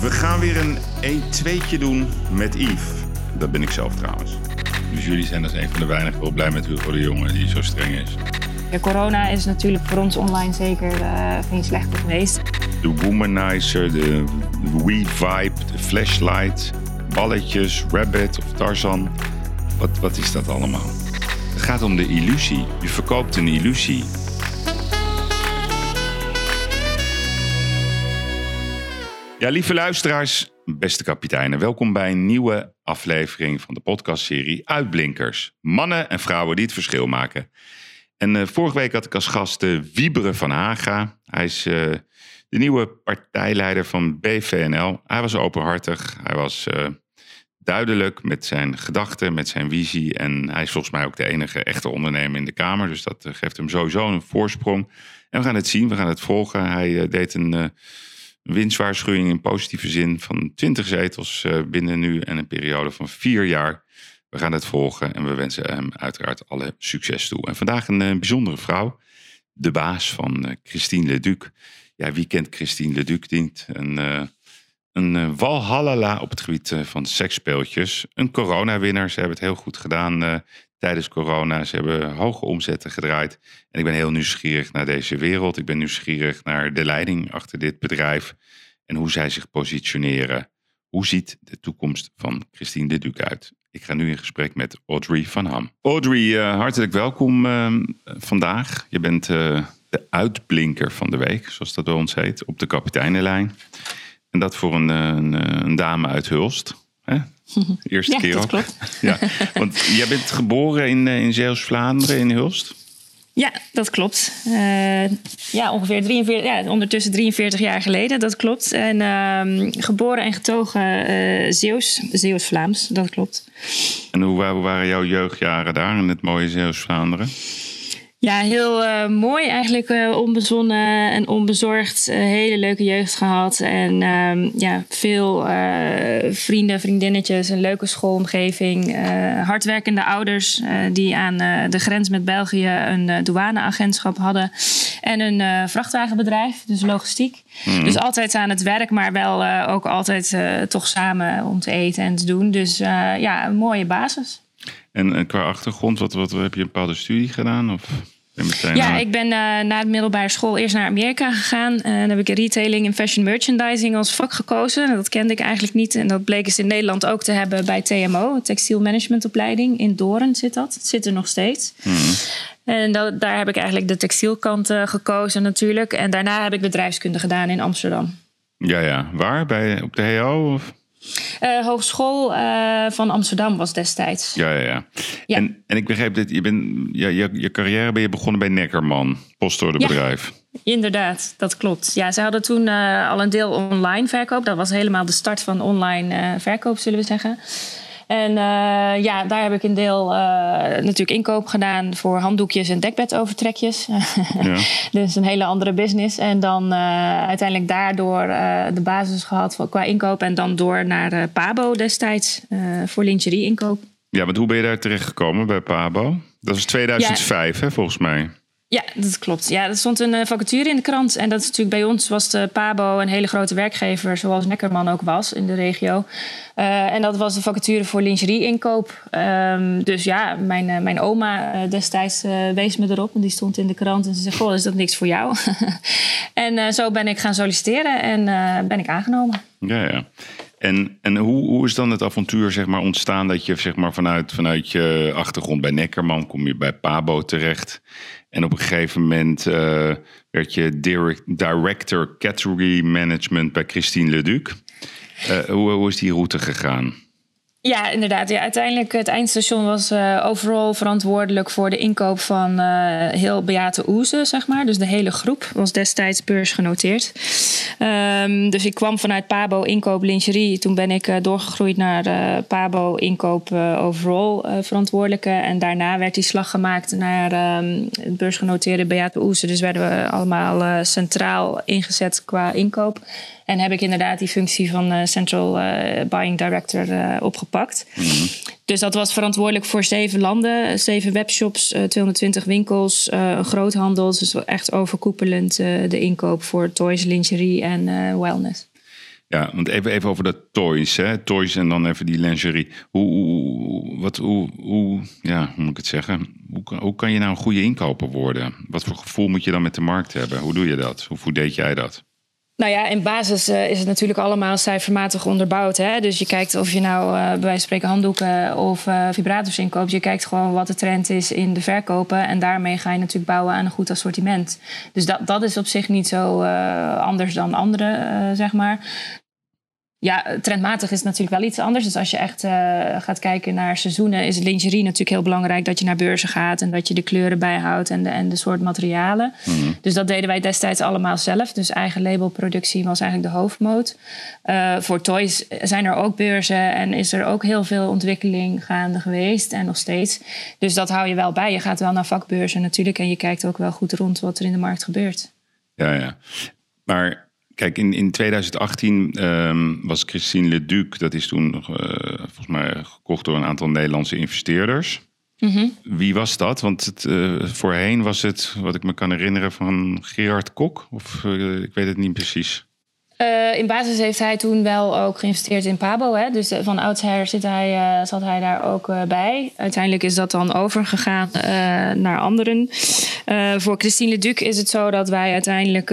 We gaan weer een 1-2'tje doen met Yves. Dat ben ik zelf trouwens. Dus jullie zijn als een van de weinigen wel blij met Hugo de Jonge die zo streng is. Ja, corona is natuurlijk voor ons online zeker uh, geen slechter geweest. De womanizer, de Wii Vibe, de flashlight, balletjes, Rabbit of Tarzan. Wat, wat is dat allemaal? Het gaat om de illusie. Je verkoopt een illusie. Ja, lieve luisteraars, beste kapiteinen, welkom bij een nieuwe aflevering van de podcastserie Uitblinkers. Mannen en vrouwen die het verschil maken. En uh, vorige week had ik als gast uh, Wieberen van Haga. Hij is uh, de nieuwe partijleider van BVNL. Hij was openhartig, hij was duidelijk met zijn gedachten, met zijn visie. En hij is volgens mij ook de enige echte ondernemer in de Kamer. Dus dat geeft hem sowieso een voorsprong. En we gaan het zien, we gaan het volgen. Hij deed een winstwaarschuwing in positieve zin van 20 zetels uh, binnen nu en een periode van vier jaar. We gaan het volgen en we wensen hem uiteraard alle succes toe. En vandaag een, uh, bijzondere vrouw, de baas van uh, Christine Leduc. Ja, wie kent Christine Leduc niet? Een, een walhalla op het gebied van seksspeeltjes. Een coronawinnaar, ze hebben het heel goed gedaan tijdens corona. Ze hebben hoge omzetten gedraaid. En ik ben heel nieuwsgierig naar deze wereld. Ik ben nieuwsgierig naar de leiding achter dit bedrijf en hoe zij zich positioneren. Hoe ziet de toekomst van Christine de Duc uit? Ik ga nu in gesprek met Audrey van Ham. Audrey, uh, hartelijk welkom uh, vandaag. Je bent uh, de uitblinker van de week, zoals dat bij ons heet, op de kapiteinenlijn. En dat voor een, een, een dame uit Hulst. Hè? Eerste ja, keer dat ook. klopt. Ja, want jij bent geboren in, in Zeeuws-Vlaanderen, in Hulst? Ja, dat klopt. Uh, ja, ongeveer 43, ja, ondertussen 43 jaar geleden, dat klopt. En uh, geboren en getogen uh, Zeeuws, Zeeuws-Vlaams, dat klopt. En hoe, hoe, waren jouw jeugdjaren daar in het mooie Zeeuws-Vlaanderen? Ja, heel uh, mooi eigenlijk. Uh, onbezonnen en onbezorgd. Uh, hele leuke jeugd gehad. En ehm, ja, veel vrienden, vriendinnetjes. Een leuke schoolomgeving. hardwerkende ouders die aan de grens met België een douaneagentschap hadden. En een vrachtwagenbedrijf, dus logistiek. Mm. Dus altijd aan het werk, maar wel ook altijd toch samen om te eten en te doen. Dus ja, een mooie basis. En, en, qua achtergrond, wat, wat, heb je een bepaalde studie gedaan? Of ja, ik ben uh, na de middelbare school eerst naar Amerika gegaan. En dan heb ik retailing en fashion merchandising als vak gekozen. Dat kende ik eigenlijk niet. En dat bleek eens in Nederland ook te hebben bij TMO, textiel managementopleiding. In Doorn zit dat. Het zit er nog steeds. Mm. En dat, daar heb ik eigenlijk de textielkant uh, gekozen natuurlijk. En daarna heb ik bedrijfskunde gedaan in Amsterdam. Ja, ja. Waar? Bij, op de HO? Of? Uh, Hogeschool uh, van Amsterdam was destijds. Ja, ja, ja. ja. En, en ik begreep dat je, bent, ja, je, je carrière ben je begonnen bij Neckerman, postorderbedrijf. Ja, inderdaad, dat klopt. Ja, ze hadden toen uh, al een deel online verkoop. Dat was helemaal de start van online verkoop, zullen we zeggen. En uh, ja, daar heb ik een deel uh, natuurlijk inkoop gedaan voor handdoekjes en dekbedovertrekjes. Ja. dus een hele andere business. En dan uh, uiteindelijk daardoor de basis gehad voor, qua inkoop. En dan door naar Pabo destijds voor lingerie inkoop. Ja, want hoe ben je daar terecht gekomen bij Pabo? Dat was 2005, ja. hè, volgens mij. Ja, dat klopt. Ja, er stond een vacature in de krant. En dat is natuurlijk bij ons was de Pabo een hele grote werkgever, zoals Neckerman ook was in de regio. Uh, en dat was de vacature voor lingerie-inkoop. Um, dus ja, mijn, uh, mijn oma destijds wees me erop. En die stond in de krant en ze zei: Goh, is dat niks voor jou? en zo ben ik gaan solliciteren en ben ik aangenomen. Ja, ja. En, en hoe, hoe is dan het avontuur zeg maar, ontstaan dat je zeg maar, vanuit, vanuit je achtergrond bij Neckerman kom je bij Pabo terecht? En op een gegeven moment uh, werd je direct, director category management bij Christine Leduc. Uh, hoe, hoe is die route gegaan? Ja, inderdaad. Ja, uiteindelijk het eindstation was uh, overal verantwoordelijk voor de inkoop van uh, heel Beate Oeze, zeg maar. Dus de hele groep was destijds beursgenoteerd. Um, dus ik kwam vanuit Pabo inkoop lingerie. Toen ben ik uh, doorgegroeid naar Pabo inkoop overal verantwoordelijke. En daarna werd die slag gemaakt naar um, het beursgenoteerde Beate Oeze. Dus werden we allemaal centraal ingezet qua inkoop. En heb ik inderdaad die functie van uh, Central uh, Buying Director uh, opgepakt. Mm -hmm. Dus dat was verantwoordelijk voor zeven landen, zeven webshops, 220 winkels, een groothandel. Dus echt overkoepelend de inkoop voor toys, lingerie en wellness. Ja, want even, even over de toys, hè? Toys en dan even die lingerie. Hoe, hoe, wat, hoe, hoe, ja, hoe moet ik het zeggen? Hoe, hoe kan je nou een goede inkoper worden? Wat voor gevoel moet je dan met de markt hebben? Hoe doe je dat? Hoe, hoe deed jij dat? Nou ja, in basis uh, is het natuurlijk allemaal cijfermatig onderbouwd. Hè? Dus je kijkt of je nou uh, bij wijze van spreken handdoeken of uh, vibrators inkoopt. Je kijkt gewoon wat de trend is in de verkopen. En daarmee ga je natuurlijk bouwen aan een goed assortiment. Dus dat, dat is op zich niet zo anders dan andere, zeg maar. Ja, trendmatig is het natuurlijk wel iets anders. Dus als je echt uh, gaat kijken naar seizoenen, is lingerie natuurlijk heel belangrijk dat je naar beurzen gaat en dat je de kleuren bijhoudt en de, en de soort materialen. Mm. Dus dat deden wij destijds allemaal zelf. Dus eigen labelproductie was eigenlijk de hoofdmoot. Uh, voor toys zijn er ook beurzen en is er ook heel veel ontwikkeling gaande geweest en nog steeds. Dus dat hou je wel bij. Je gaat wel naar vakbeurzen natuurlijk en je kijkt ook wel goed rond wat er in de markt gebeurt. Ja, ja. Maar Kijk, in, in 2018 um, was Christine Leduc, dat is toen uh, volgens mij gekocht door een aantal Nederlandse investeerders. Mm -hmm. Wie was dat? Want het, uh, voorheen was het, wat ik me kan herinneren, van Gerard Kok. Of uh, ik weet het niet precies. Uh, in basis heeft hij toen wel ook geïnvesteerd in Pabo. Hè? Dus van oudsher zit hij, uh, zat hij daar ook bij. Uiteindelijk is dat dan overgegaan naar anderen. voor Christine Leduc is het zo dat wij uiteindelijk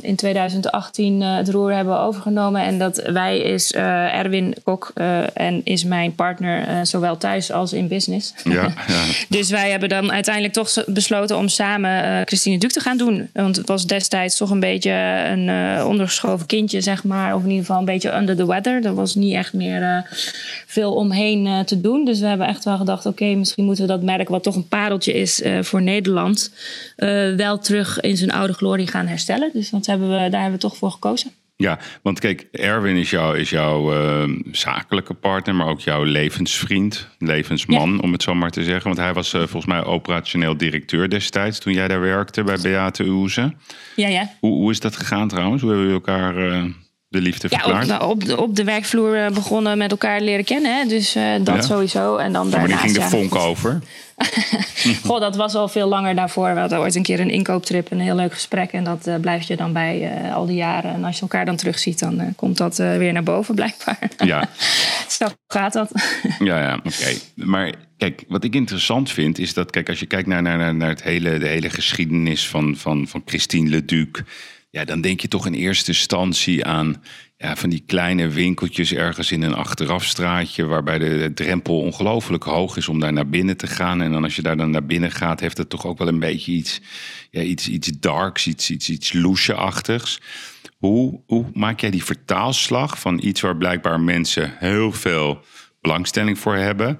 in 2018 het roer hebben overgenomen. En dat wij is Erwin Kok en is mijn partner zowel thuis als in business. Ja, ja. dus wij hebben dan uiteindelijk toch besloten om samen Christine Leduc te gaan doen. Want het was destijds toch een beetje een ondergeschoven kindje, zeg maar. Of in ieder geval een beetje under the weather. Er was niet echt meer uh, veel omheen uh, te doen. Dus we hebben echt wel gedacht: oké, misschien moeten we dat merk, wat toch een pareltje is uh, voor Nederland, wel terug in zijn oude glorie gaan herstellen. Dus dat hebben we, daar hebben we toch voor gekozen. Ja, want kijk, Erwin is, jou, is jouw uh, zakelijke partner, maar ook jouw levensvriend, levensman, ja. om het zo maar te zeggen. Want hij was uh, volgens mij operationeel directeur destijds toen jij daar werkte bij Beate Oeze. Ja, ja. Hoe, hoe is dat gegaan trouwens? Hoe hebben we elkaar uh, de liefde verklaard? Ja, op, op, de, op de werkvloer begonnen met elkaar leren kennen, hè? dus dat ja. sowieso. En dan daarnaast, maar die ging de vonk over? Goh, dat was al veel langer daarvoor. We hadden ooit een keer een inkooptrip, een heel leuk gesprek. En dat uh, blijft je dan bij uh, al die jaren. En als je elkaar dan terugziet, dan uh, komt dat weer naar boven, blijkbaar. Ja. Zo gaat dat. ja, ja, oké. Maar kijk, wat ik interessant vind, is dat, kijk, als je kijkt naar, naar, naar het hele, de hele geschiedenis van, van, van Christine Leduc. Ja, dan denk je toch in eerste instantie aan ja, van die kleine winkeltjes ergens in een achterafstraatje, waarbij de drempel ongelooflijk hoog is om daar naar binnen te gaan. En dan als je daar dan naar binnen gaat, heeft het toch ook wel een beetje iets, ja, iets, iets darks, iets, iets, iets loesje-achtigs. Hoe, hoe maak jij die vertaalslag van iets waar blijkbaar mensen heel veel belangstelling voor hebben,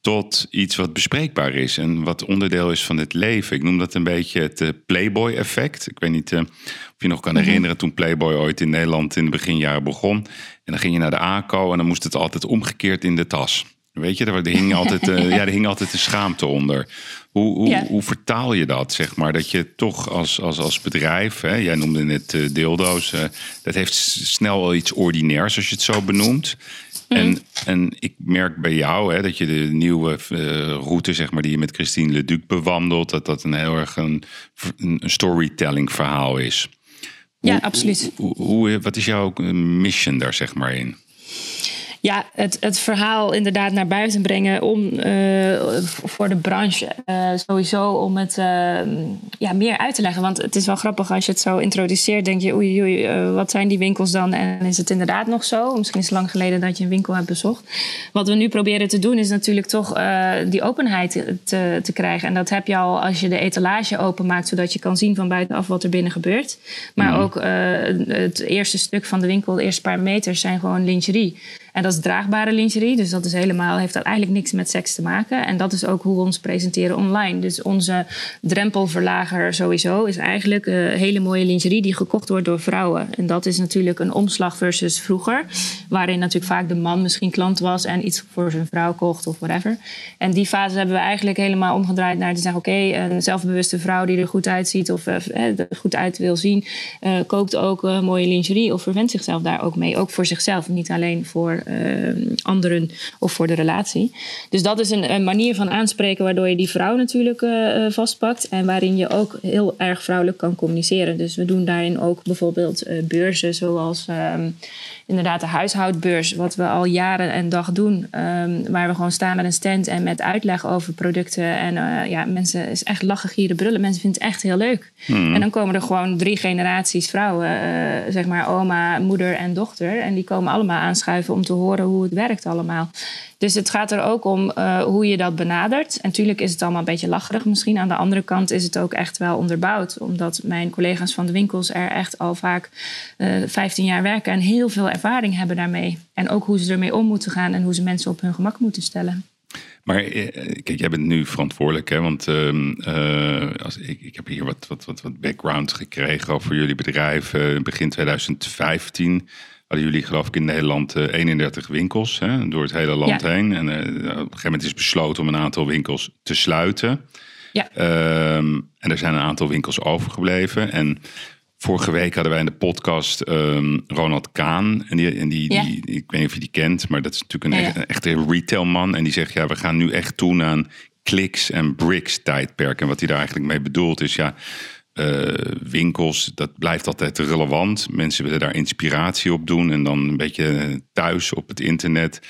tot iets wat bespreekbaar is en wat onderdeel is van het leven. Ik noem dat een beetje het uh, Playboy-effect. Ik weet niet uh, of je nog kan mhm. herinneren toen Playboy ooit in Nederland in de beginjaren begon. En dan ging je naar de ACO en dan moest het altijd omgekeerd in de tas. Weet je, er hing altijd, uh, ja, er hing altijd de schaamte onder. Hoe, hoe, ja. hoe, vertaal je dat, zeg maar? Dat je toch als, als, als bedrijf, hè, jij noemde uh, deeldoos, uh, dat heeft snel wel iets ordinairs als je het zo benoemt. En, mhm. en ik merk bij jou hè, dat je de nieuwe uh, route, zeg maar, die je met Christine Leduc bewandelt, dat dat een heel erg een, een storytelling verhaal is. Ja, absoluut. Hoe, hoe, wat is jouw mission daar, zeg maar, in? Ja, het, het verhaal inderdaad naar buiten brengen om, uh, voor de branche uh, sowieso om het uh, ja, meer uit te leggen. Want het is wel grappig als je het zo introduceert, denk je oei oei, wat zijn die winkels dan? En is het inderdaad nog zo? Misschien is het lang geleden dat je een winkel hebt bezocht. Wat we nu proberen te doen is natuurlijk toch die openheid te, te krijgen. En dat heb je al als je de etalage openmaakt, zodat je kan zien van buitenaf wat er binnen gebeurt. Maar mm. ook het eerste stuk van de winkel, de eerste paar meters zijn gewoon lingerie. En dat is draagbare lingerie. Dus dat is helemaal, heeft dat eigenlijk niks met seks te maken. En dat is ook hoe we ons presenteren online. Dus onze drempelverlager sowieso is eigenlijk uh, hele mooie lingerie die gekocht wordt door vrouwen. En dat is natuurlijk een omslag versus vroeger. Waarin natuurlijk vaak de man misschien klant was en iets voor zijn vrouw kocht of whatever. En die fase hebben we eigenlijk helemaal omgedraaid naar te zeggen: oké, een zelfbewuste vrouw die er goed uitziet of er goed uit wil zien, koopt ook mooie lingerie of verwendt zichzelf daar ook mee. Ook voor zichzelf, niet alleen voor voor anderen of voor de relatie. Dus dat is een, een, manier van aanspreken waardoor je die vrouw natuurlijk vastpakt en waarin je ook heel erg vrouwelijk kan communiceren. Dus we doen daarin ook bijvoorbeeld beurzen zoals ehm, inderdaad de huishoudbeurs, wat we al jaren en dag doen. Um, waar we gewoon staan met een stand en met uitleg over producten. En uh, ja, mensen is echt lachen, gieren, brullen. Mensen vinden het echt heel leuk. Hmm. En dan komen er gewoon drie generaties vrouwen, uh, zeg maar oma, moeder en dochter. En die komen allemaal aanschuiven om te horen hoe het werkt allemaal. Dus het gaat er ook om uh, hoe je dat benadert. En natuurlijk is het allemaal een beetje lacherig misschien. Aan de andere kant is het ook echt wel onderbouwd. Omdat mijn collega's van de winkels er echt al vaak uh, 15 jaar werken en heel veel ervaring hebben daarmee. En ook hoe ze ermee om moeten gaan en hoe ze mensen op hun gemak moeten stellen. Maar eh, kijk, jij bent nu verantwoordelijk, hè? want uh, als, ik, ik heb hier wat, wat, wat, wat background gekregen over jullie bedrijf. Begin 2015 hadden jullie geloof ik in Nederland 31 winkels hè, door het hele land heen. En op een gegeven moment is besloten om een aantal winkels te sluiten. Ja. Um, en er zijn een aantal winkels overgebleven. En Vorige week hadden wij in de podcast um, Ronald Kaan. En, die, en die, die, ik weet niet of je die kent, maar dat is natuurlijk een, ja, ja. echte retailman. En die zegt, ja, we gaan nu echt toe aan kliks en bricks tijdperk. En wat hij daar eigenlijk mee bedoelt is, ja, uh, winkels, dat blijft altijd relevant. Mensen willen daar inspiratie op doen. En dan een beetje thuis op het internet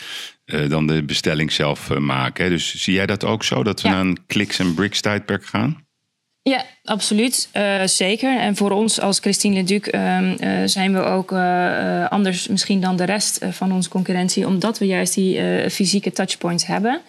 uh, dan de bestelling zelf uh, maken. Dus zie jij dat ook zo, dat we naar een kliks en bricks tijdperk gaan? Ja, absoluut. Uh, zeker. En voor ons als Christine Leduc uh, uh, zijn we ook anders misschien dan de rest van onze concurrentie, omdat we juist die fysieke touchpoints hebben.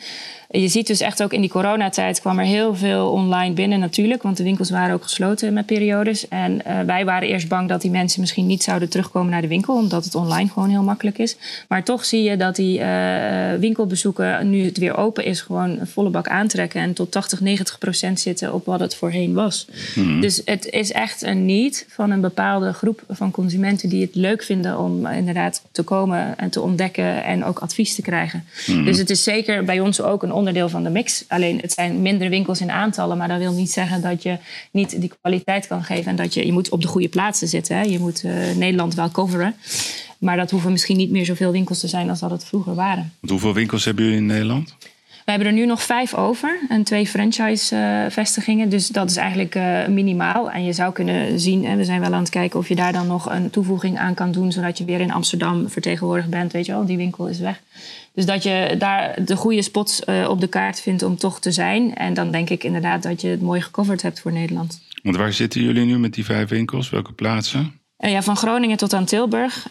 Je ziet dus echt ook in die coronatijd kwam er heel veel online binnen natuurlijk. Want de winkels waren ook gesloten met periodes. En uh, wij waren eerst bang dat die mensen misschien niet zouden terugkomen naar de winkel. Omdat het online gewoon heel makkelijk is. Maar toch zie je dat die uh, winkelbezoeken, nu het weer open is, gewoon een volle bak aantrekken. En tot 80, 90 procent zitten op wat het voorheen was. Mm-hmm. Dus het is echt een niet van een bepaalde groep van consumenten die het leuk vinden om inderdaad te komen en te ontdekken en ook advies te krijgen. Mm-hmm. Dus het is zeker bij ons ook een onderdeel van de mix. Alleen het zijn minder winkels in aantallen, maar dat wil niet zeggen dat je niet die kwaliteit kan geven en dat je, je moet op de goede plaatsen zitten. Hè. Je moet uh, Nederland wel coveren. Maar dat hoeven misschien niet meer zoveel winkels te zijn als dat het vroeger waren. hoeveel winkels hebben jullie in Nederland? We hebben er nu nog vijf over en twee franchise-vestigingen. dus dat is eigenlijk uh, minimaal. En je zou kunnen zien, en we zijn wel aan het kijken of je daar dan nog een toevoeging aan kan doen, zodat je weer in Amsterdam vertegenwoordigd bent. Weet je wel, die winkel is weg. Dus dat je daar de goede spots uh, op de kaart vindt om toch te zijn. En dan denk ik inderdaad dat je het mooi gecoverd hebt voor Nederland. Want waar zitten jullie nu met die vijf winkels? Welke plaatsen? Uh, ja, van Groningen tot aan Tilburg. Uh,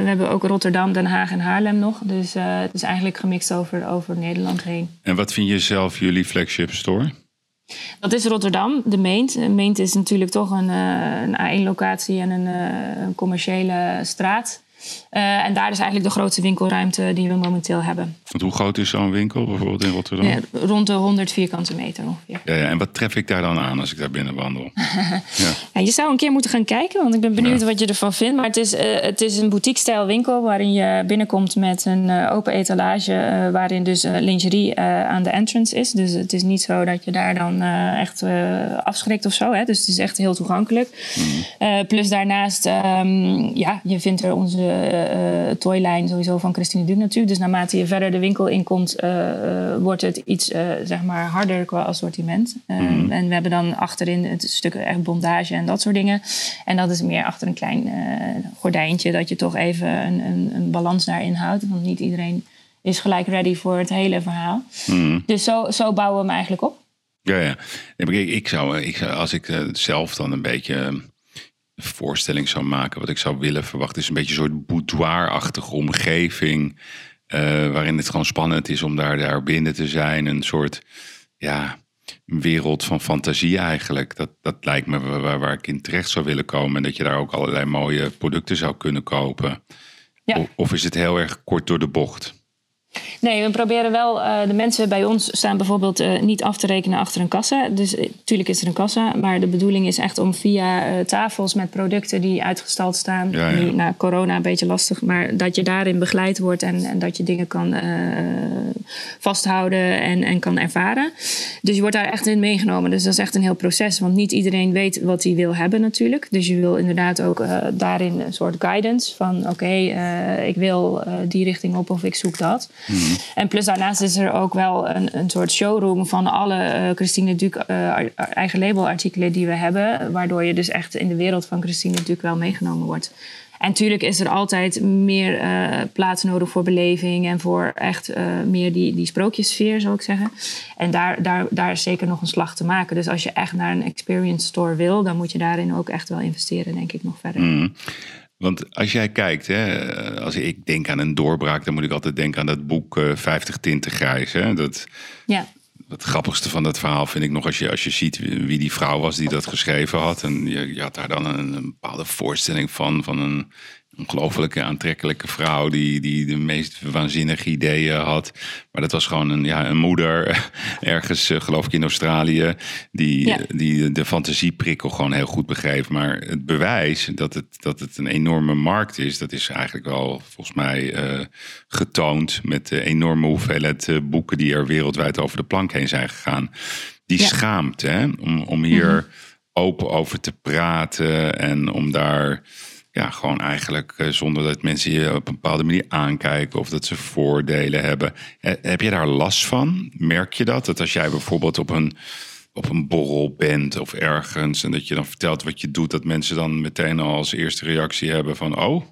we hebben ook Rotterdam, Den Haag en Haarlem nog. Dus het is eigenlijk gemixt over, over Nederland heen. En wat vind je zelf jullie flagship store? Dat is Rotterdam, de Meent. Meent is natuurlijk toch een, een A1-locatie en een, een commerciële straat. Uh, en daar is eigenlijk de grootste winkelruimte die we momenteel hebben. Want hoe groot is zo'n winkel bijvoorbeeld in Rotterdam? Ja, rond de 100 vierkante meter ongeveer. Ja, ja, en wat tref ik daar dan aan als ik daar binnen wandel? ja. je zou een keer moeten gaan kijken, want ik ben benieuwd wat je ervan vindt. Maar het is, uh, het is een boutique-stijl winkel waarin je binnenkomt met een uh, open etalage. waarin dus lingerie aan de entrance is. Dus het is niet zo dat je daar dan echt afschrikt of zo. Hè? Dus het is echt heel toegankelijk. Mm. plus daarnaast, um, ja, je vindt er onze uh, toylijn sowieso van Christine Duc natuurlijk. Dus naarmate je verder de winkel inkomt, uh, wordt het iets zeg maar harder qua assortiment. Mm. En we hebben dan achterin het stuk echt bondage en dat soort dingen. En dat is meer achter een klein gordijntje, dat je toch even een, een, een balans daarin houdt. Want niet iedereen is gelijk ready voor het hele verhaal. Mm. Dus zo, zo bouwen we hem eigenlijk op. Ja, ja. Ik, ik, zou, ik zou, als ik zelf dan een beetje voorstelling zou maken, wat ik zou willen verwachten, is een beetje een soort boudoir-achtige omgeving. Uh, waarin het gewoon spannend is om daar, daar binnen te zijn. Een soort ja, wereld van fantasie eigenlijk. Dat, dat lijkt me waar, waar ik in terecht zou willen komen. En dat je daar ook allerlei mooie producten zou kunnen kopen. Ja. Of, of is het heel erg kort door de bocht? Nee, we proberen wel. Uh, de mensen bij ons staan bijvoorbeeld uh, niet af te rekenen achter een kassa. Dus natuurlijk is er een kassa. Maar de bedoeling is echt om via tafels met producten die uitgestald staan. Ja, ja. Nu, na corona een beetje lastig. Maar dat je daarin begeleid wordt en, en dat je dingen kan vasthouden en, en kan ervaren. Dus je wordt daar echt in meegenomen. Dus dat is echt een heel proces. Want niet iedereen weet wat hij wil hebben natuurlijk. Dus je wil inderdaad ook daarin een soort guidance van oké, okay, ik wil die richting op of ik zoek dat. En plus daarnaast is er ook wel een, een soort showroom van alle uh, Christine Duc uh, eigen labelartikelen die we hebben. Waardoor je dus echt in de wereld van Christine Duc wel meegenomen wordt. En natuurlijk is er altijd meer uh, plaats nodig voor beleving en voor echt meer die, die sprookjessfeer, zou ik zeggen. En daar, daar, daar is zeker nog een slag te maken. Dus als je echt naar een experience store wil, dan moet je daarin ook echt wel investeren, denk ik, nog verder. Mm. Want als jij kijkt, hè, als ik denk aan een doorbraak, dan moet ik altijd denken aan dat boek uh, 50 tinten grijs. Hè? Dat, ja. Het grappigste van dat verhaal vind ik nog als je, als je ziet wie die vrouw was die dat geschreven had. En je, je had daar dan een, een bepaalde voorstelling van, van een ongelofelijke aantrekkelijke vrouw die, die de meest waanzinnige ideeën had. Maar dat was gewoon een, ja, een moeder ergens, eh, geloof ik, in Australië, die, die de fantasieprikkel gewoon heel goed begreep. Maar het bewijs dat het, dat het een enorme markt is, dat is eigenlijk wel volgens mij uh, getoond met de enorme hoeveelheid uh, boeken die er wereldwijd over de plank heen zijn gegaan. Die ja. schaamt hè, om, om hier mm -hmm. open over te praten en om daar ja, gewoon eigenlijk eh, zonder dat mensen je op een bepaalde manier aankijken of dat ze voordelen hebben. Heb je daar last van? Merk je dat? Dat als jij bijvoorbeeld op een, op een borrel bent of ergens en dat je dan vertelt wat je doet, dat mensen dan meteen al als eerste reactie hebben van oh.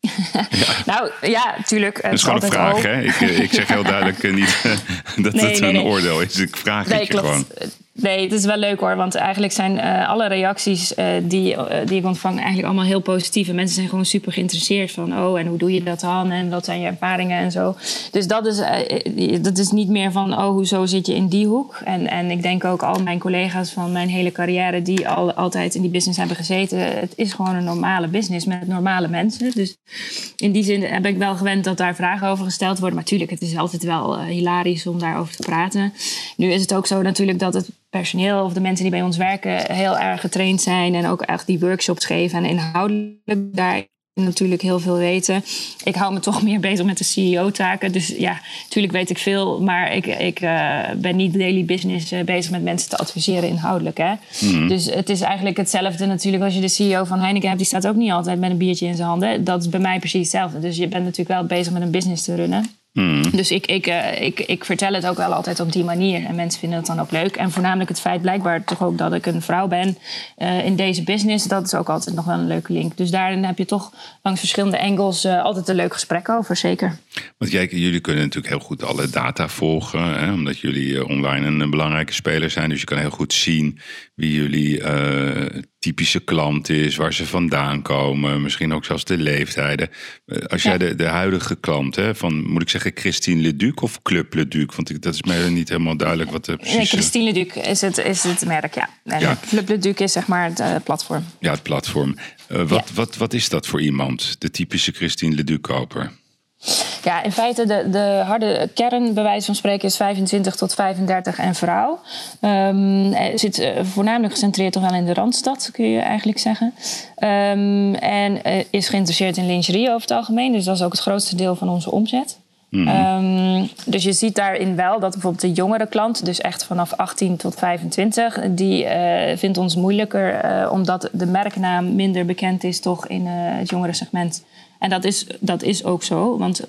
Ja. nou ja, tuurlijk. Dat is gewoon een vraag, hè? Ik, eh, ik zeg heel duidelijk eh, niet dat nee, het nee, een nee. oordeel is. Ik vraag het je klopt. gewoon. Nee, het is wel leuk hoor. Want eigenlijk zijn uh, alle reacties uh, die, uh, die ik ontvang eigenlijk allemaal heel positief. En mensen zijn gewoon super geïnteresseerd van... oh, en hoe doe je dat dan? En wat zijn je ervaringen en zo. Dus dat is, dat is niet meer van... oh, hoezo zit je in die hoek? En, en ik denk ook al mijn collega's van mijn hele carrière... die al, altijd in die business hebben gezeten... het is gewoon een normale business met normale mensen. Dus in die zin heb ik wel gewend dat daar vragen over gesteld worden. Maar natuurlijk, het is altijd wel hilarisch om daarover te praten. Nu is het ook zo natuurlijk dat het personeel of de mensen die bij ons werken heel erg getraind zijn en ook echt die workshops geven en inhoudelijk daar natuurlijk heel veel weten. Ik hou me toch meer bezig met de CEO-taken. Dus ja, natuurlijk weet ik veel, maar ik, ik uh, ben niet daily business uh, bezig met mensen te adviseren inhoudelijk. Hè? Mm. Dus het is eigenlijk hetzelfde natuurlijk als je de CEO van Heineken hebt. Die staat ook niet altijd met een biertje in zijn handen. Dat is bij mij precies hetzelfde. Dus je bent natuurlijk wel bezig met een business te runnen. Mm. Dus ik, ik, uh, ik, ik vertel het ook wel altijd op die manier. En mensen vinden het dan ook leuk. En voornamelijk het feit blijkbaar toch ook dat ik een vrouw ben uh, in deze business. Dat is ook altijd nog wel een leuke link. Dus daarin heb je toch langs verschillende angles uh, altijd een leuk gesprek over, zeker. Want jij, jullie kunnen natuurlijk heel goed alle data volgen. Hè, omdat jullie online een, een belangrijke speler zijn. Dus je kan heel goed zien wie jullie typische klant is, waar ze vandaan komen, misschien ook zelfs de leeftijden. Als jij de, de huidige klant, hè, van moet ik zeggen Christine Leduc of Club Leduc? Want ik, dat is mij niet helemaal duidelijk wat de precies... Nee, Christine Leduc is het, is het merk, ja. En ja. Club Leduc is zeg maar het platform. Ja, het platform. Uh, wat, ja. wat, wat is dat voor iemand, de typische Christine Leduc-koper? Ja, in feite de, de harde kern, bij wijze van spreken, is 25 tot 35 en vrouw. Um, zit uh, voornamelijk gecentreerd toch wel in de Randstad, kun je eigenlijk zeggen. Um, en uh, is geïnteresseerd in lingerie over het algemeen. Dus dat is ook het grootste deel van onze omzet. Mm -hmm. um, dus je ziet daarin wel dat bijvoorbeeld de jongere klant, dus echt vanaf 18 tot 25, die uh, vindt ons moeilijker, uh, omdat de merknaam minder bekend is toch in het jongere segment. En dat is, dat is ook zo. Want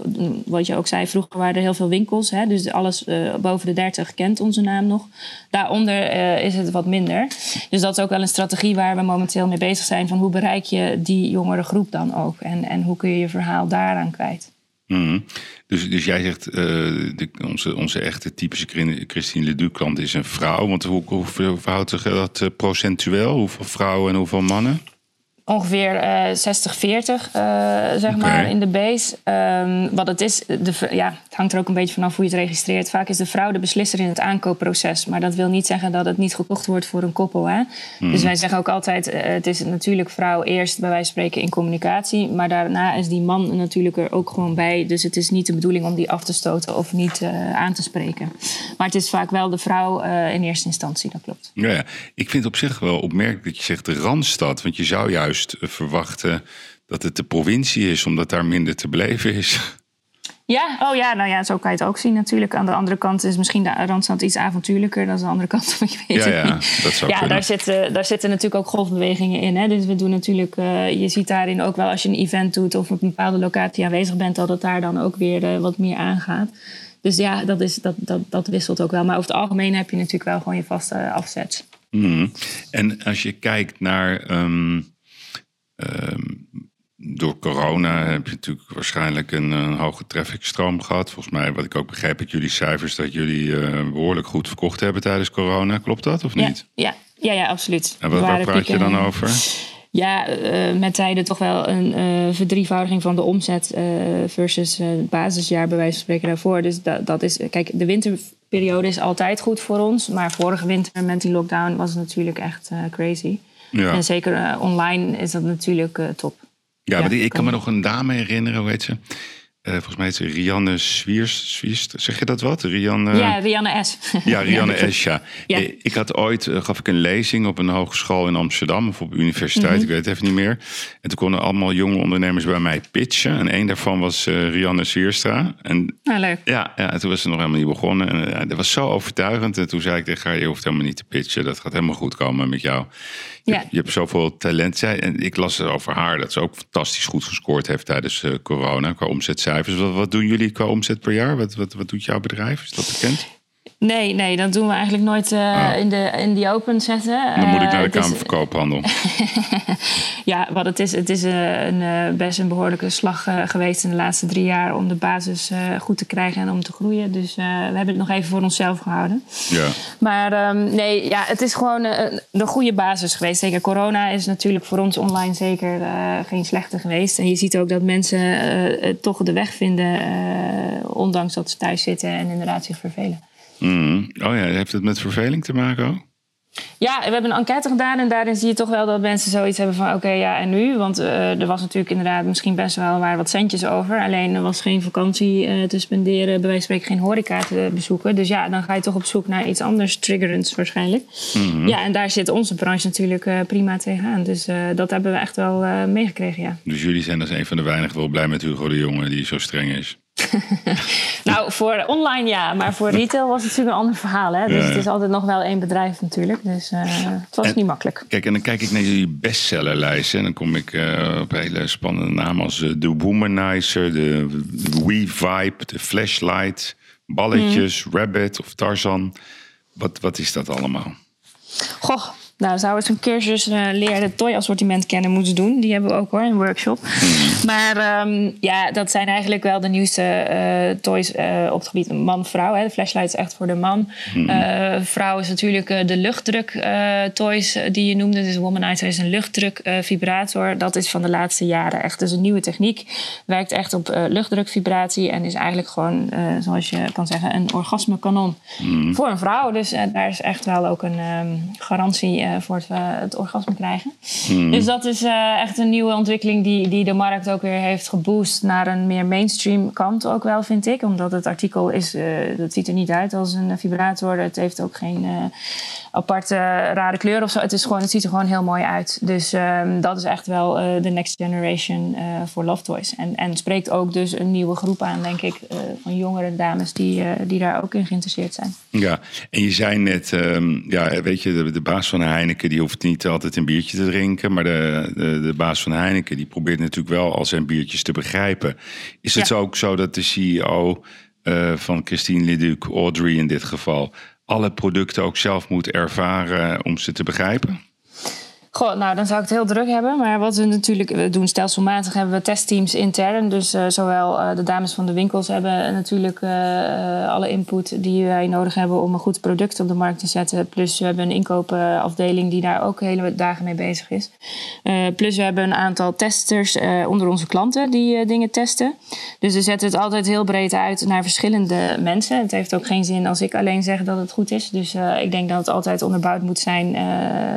wat je ook zei, vroeger waren er heel veel winkels. Hè, dus alles uh, boven de 30 kent onze naam nog. Daaronder uh, is het wat minder. Dus dat is ook wel een strategie waar we momenteel mee bezig zijn. Van hoe bereik je die jongere groep dan ook? En, en hoe kun je je verhaal daaraan kwijt? Mm. Dus, dus jij zegt, uh, de, onze, onze echte typische Christine Leduc klant is een vrouw. Want hoe, hoe verhoudt zich dat procentueel? Hoeveel vrouwen en hoeveel mannen? Ongeveer uh, 60-40, zeg maar, in de base. Um, wat het is, de, ja, het hangt er ook een beetje vanaf hoe je het registreert. Vaak is de vrouw de beslisser in het aankoopproces. Maar dat wil niet zeggen dat het niet gekocht wordt voor een koppel. Hè? Hmm. Dus wij zeggen ook altijd, uh, het is natuurlijk vrouw eerst bij wijze van spreken in communicatie. Maar daarna is die man natuurlijk er ook gewoon bij. Dus het is niet de bedoeling om die af te stoten of niet uh, aan te spreken. Maar het is vaak wel de vrouw in eerste instantie, dat klopt. Ja, ja, ik vind op zich wel opmerkelijk dat je zegt de Randstad. Want je zou juist verwachten dat het de provincie is, omdat daar minder te beleven is. Ja, oh ja, nou ja, zo kan je het ook zien natuurlijk. Aan de andere kant is misschien de Randstad iets avontuurlijker dan de andere kant. Ik weet ja, ja, dat zou ja daar zitten, daar zitten natuurlijk ook golfbewegingen in. Hè? Dus we doen natuurlijk, uh, je ziet daarin ook wel als je een event doet of op een bepaalde locatie aanwezig bent, dat het daar dan ook weer uh, wat meer aangaat. Dus ja, dat, is, dat, dat, dat wisselt ook wel. Maar over het algemeen heb je natuurlijk wel gewoon je vaste afzet. Mm. En als je kijkt naar um, Ehm, door corona heb je natuurlijk waarschijnlijk een, een hoge trafficstroom gehad. Volgens mij, wat ik ook begrijp uit jullie cijfers, dat jullie uh, behoorlijk goed verkocht hebben tijdens corona. Klopt dat of niet? Ja, ja, ja, absoluut. En wat, waar praat je dan over? Ja, uh, met tijden toch wel een uh, verdrievoudiging van de omzet versus het basisjaar, bij wijze van spreken daarvoor. Dus dat, dat is, kijk, de winterperiode is altijd goed voor ons. Maar vorige winter met die lockdown was het natuurlijk echt crazy. Ja. En zeker online is dat natuurlijk top. Ja, maar ik kan me nog een dame herinneren, hoe heet ze? Uh, volgens mij is het Rianne Swiers, Swiers. Zeg je dat wat? Rianne... Ja, Rianne S. Ja, Rianne S, ja. ja. Ik had ooit, uh, gaf ik een lezing op een hogeschool in Amsterdam... of op universiteit, mm -hmm. ik weet het even niet meer. En toen konden allemaal jonge ondernemers bij mij pitchen. En een daarvan was uh, Rianne Zwierstra. En, ah, leuk. Ja, ja, en toen was ze nog helemaal niet begonnen. En, dat was zo overtuigend. En toen zei ik tegen haar, je hoeft helemaal niet te pitchen. Dat gaat helemaal goed komen met jou. Je, ja. je hebt zoveel talent. Zij, en ik las over haar dat ze ook fantastisch goed gescoord heeft tijdens corona... qua omzetcijfers wat, wat, doen jullie qua omzet per jaar? Wat, wat, wat doet jouw bedrijf? Is dat bekend? Nee, nee, dat doen we eigenlijk nooit uh, in, de, in die open zetten. Dan moet ik naar de Kamer van Koophandel. ja, wat het is, het is uh, een, best een behoorlijke slag geweest in de laatste drie jaar om de basis goed te krijgen en om te groeien. Dus we hebben het nog even voor onszelf gehouden. Ja. Maar um, nee, ja, het is gewoon een goede basis geweest. Zeker corona is natuurlijk voor ons online zeker geen slechte geweest. En je ziet ook dat mensen toch de weg vinden, ondanks dat ze thuis zitten en inderdaad zich vervelen. Mm. Oh ja, heeft het met verveling te maken ook? Ja, we hebben een enquête gedaan en daarin zie je toch wel dat mensen zoiets hebben van oké, ja en nu? Want uh, er was natuurlijk inderdaad misschien best wel maar wat centjes over. Alleen er was geen vakantie uh, te spenderen, bij wijze van spreken geen horeca te bezoeken. Dus ja, dan ga je toch op zoek naar iets anders triggerends waarschijnlijk. Mm-hmm. Ja, en daar zit onze branche natuurlijk uh, prima tegenaan. Dus dat hebben we echt wel meegekregen, ja. Dus jullie zijn als een van de weinigen wel blij met Hugo de Jonge die zo streng is? nou, voor online ja, maar voor retail was het natuurlijk een ander verhaal. Hè? Dus het is altijd nog wel één bedrijf natuurlijk. Dus uh, het was niet makkelijk. Kijk, en dan kijk ik naar jullie bestsellerlijst. En dan kom ik uh, op hele spannende namen als de uh, Womanizer, de We Vibe, de Flashlight, Balletjes, mm. Rabbit of Tarzan. Wat, wat is dat allemaal? Goh, nou, zou eens een cursus uh, leren het toy-assortiment kennen moeten doen. Die hebben we ook hoor, een workshop. Mhm. Maar um, ja, dat zijn eigenlijk wel de nieuwste uh, toys uh, op het gebied man-vrouw. De flashlight is echt voor de man. Mm. vrouw is natuurlijk de luchtdruk toys die je noemde. Dus Womanizer is een luchtdruk vibrator. Dat is van de laatste jaren echt dus een nieuwe techniek. Werkt echt op luchtdrukvibratie en is eigenlijk gewoon, zoals je kan zeggen, een orgasmekanon mm. voor een vrouw. Dus daar is echt wel ook een um, garantie voor het, het orgasme krijgen. Hmm. Dus dat is uh, echt een nieuwe ontwikkeling die, die de markt ook weer heeft geboost naar een meer mainstream kant ook wel, vind ik. Omdat het artikel is, uh, dat ziet er niet uit als een vibrator. Het heeft ook geen aparte rare kleur of zo. Het, is gewoon, het ziet er gewoon heel mooi uit. Dus um, dat is echt wel de next generation voor Love Toys. En, en spreekt ook dus een nieuwe groep aan, denk ik, van jongere dames die, die daar ook in geïnteresseerd zijn. Ja, en je zei net, um, ja, weet je, de, de baas van Heineken die hoeft niet altijd een biertje te drinken. Maar de, de, de baas van Heineken die probeert natuurlijk wel al zijn biertjes te begrijpen. Is het ook zo dat de CEO van Christine Leduc, Audrey in dit geval, alle producten ook zelf moet ervaren om ze te begrijpen? Goh, nou dan zou ik het heel druk hebben. Maar wat we natuurlijk doen stelselmatig hebben we testteams intern. Dus uh, zowel uh, de dames van de winkels hebben natuurlijk uh, alle input die wij nodig hebben om een goed product op de markt te zetten. Plus we hebben een inkoopafdeling die daar ook hele dagen mee bezig is. plus we hebben een aantal testers onder onze klanten die dingen testen. Dus we zetten het altijd heel breed uit naar verschillende mensen. Het heeft ook geen zin als ik alleen zeg dat het goed is. Dus ik denk dat het altijd onderbouwd moet zijn.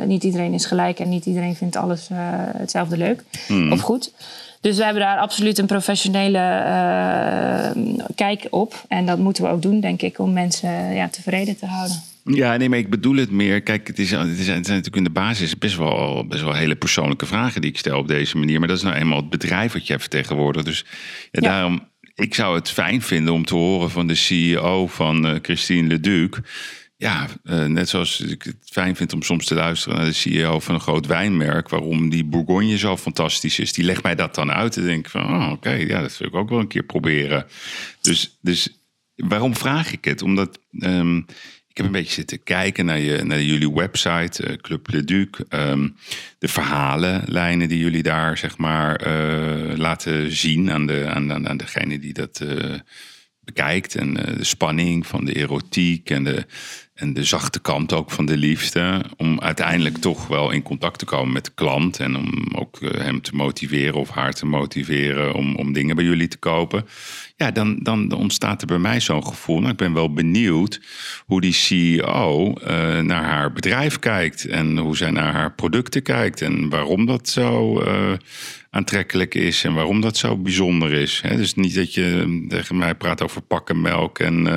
niet iedereen is gelijk niet iedereen vindt alles uh, hetzelfde leuk mm. of goed. Dus we hebben daar absoluut een professionele uh, kijk op. En dat moeten we ook doen, denk ik, om mensen ja, tevreden te houden. Ja, nee, maar ik bedoel het meer. Kijk, het, is, het, zijn natuurlijk in de basis best wel, best wel hele persoonlijke vragen die ik stel op deze manier. Maar dat is nou eenmaal het bedrijf wat je vertegenwoordigt. Dus ja, ja. daarom, ik zou het fijn vinden om te horen van de CEO van uh, Christine Leduc ja, uh, net zoals ik het fijn vind om soms te luisteren naar de CEO van een groot wijnmerk, waarom die Bourgogne zo fantastisch is. Die legt mij dat dan uit en denk van, oh, oké, ja, dat wil ik ook wel een keer proberen. Dus, dus waarom vraag ik het? Omdat um, ik heb een beetje zitten kijken naar, je, naar jullie website, uh, Club Le Duc. Um, de verhalenlijnen die jullie daar, zeg maar, uh, laten zien aan, de, aan, aan degene die dat bekijkt. En de spanning van de erotiek en de en de zachte kant ook van de liefde. Om uiteindelijk toch wel in contact te komen met de klant. En om ook eh, hem te motiveren of haar te motiveren om, om dingen bij jullie te kopen. Ja, dan, dan ontstaat er bij mij zo'n gevoel. Nou, ik ben wel benieuwd hoe die CEO uh, naar haar bedrijf kijkt. En hoe zij naar haar producten kijkt. En waarom dat zo uh, aantrekkelijk is en waarom dat zo bijzonder is. dus niet dat je tegen mij praat over pakken melk en, uh,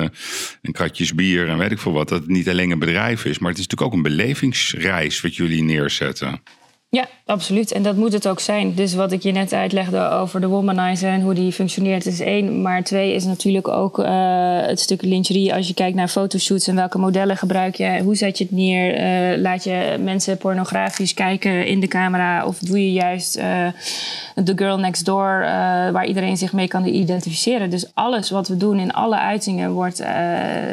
en kratjes bier en weet ik veel wat. Dat het niet alleen een bedrijf is, maar het is natuurlijk ook een belevingsreis wat jullie neerzetten. Ja, absoluut. En dat moet het ook zijn. Dus wat ik je net uitlegde over de womanizer en hoe die functioneert, is één. Maar twee is natuurlijk ook uh, het stuk lingerie. Als je kijkt naar fotoshoots en welke modellen gebruik je, hoe zet je het neer? Uh, laat je mensen pornografisch kijken in de camera? Of doe je juist de girl next door, waar iedereen zich mee kan identificeren? Dus alles wat we doen in alle uitingen wordt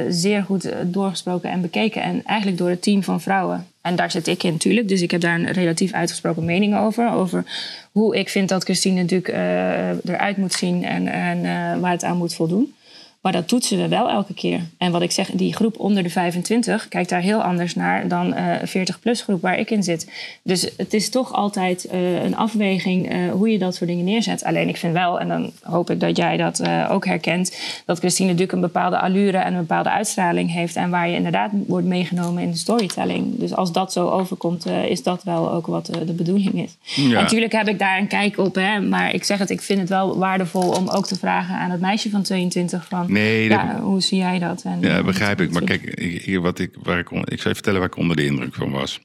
zeer goed doorgesproken en bekeken. En eigenlijk door het team van vrouwen. En daar zit ik in natuurlijk. Dus ik heb daar een relatief uitgesproken mening over. Over hoe ik vind dat Christine natuurlijk uh, eruit moet zien en, en uh, waar het aan moet voldoen. Maar dat toetsen we wel elke keer. En wat ik zeg, die groep onder de 25 kijkt daar heel anders naar dan uh, 40-plus groep waar ik in zit. Dus het is toch altijd uh, een afweging uh, hoe je dat soort dingen neerzet. Alleen ik vind wel, en dan hoop ik dat jij dat ook herkent, dat Christine natuurlijk een bepaalde allure en een bepaalde uitstraling heeft. En waar je inderdaad wordt meegenomen in de storytelling. Dus als dat zo overkomt, is dat wel ook wat de bedoeling is. Ja. Natuurlijk heb ik daar een kijk op, hè, maar ik zeg het, ik vind het wel waardevol om ook te vragen aan het meisje van 22 van Nee, ja, hoe zie jij dat? En, ja, begrijp ik. Maar kijk, ik, wat ik, waar ik, ik zou je vertellen waar ik onder de indruk van was.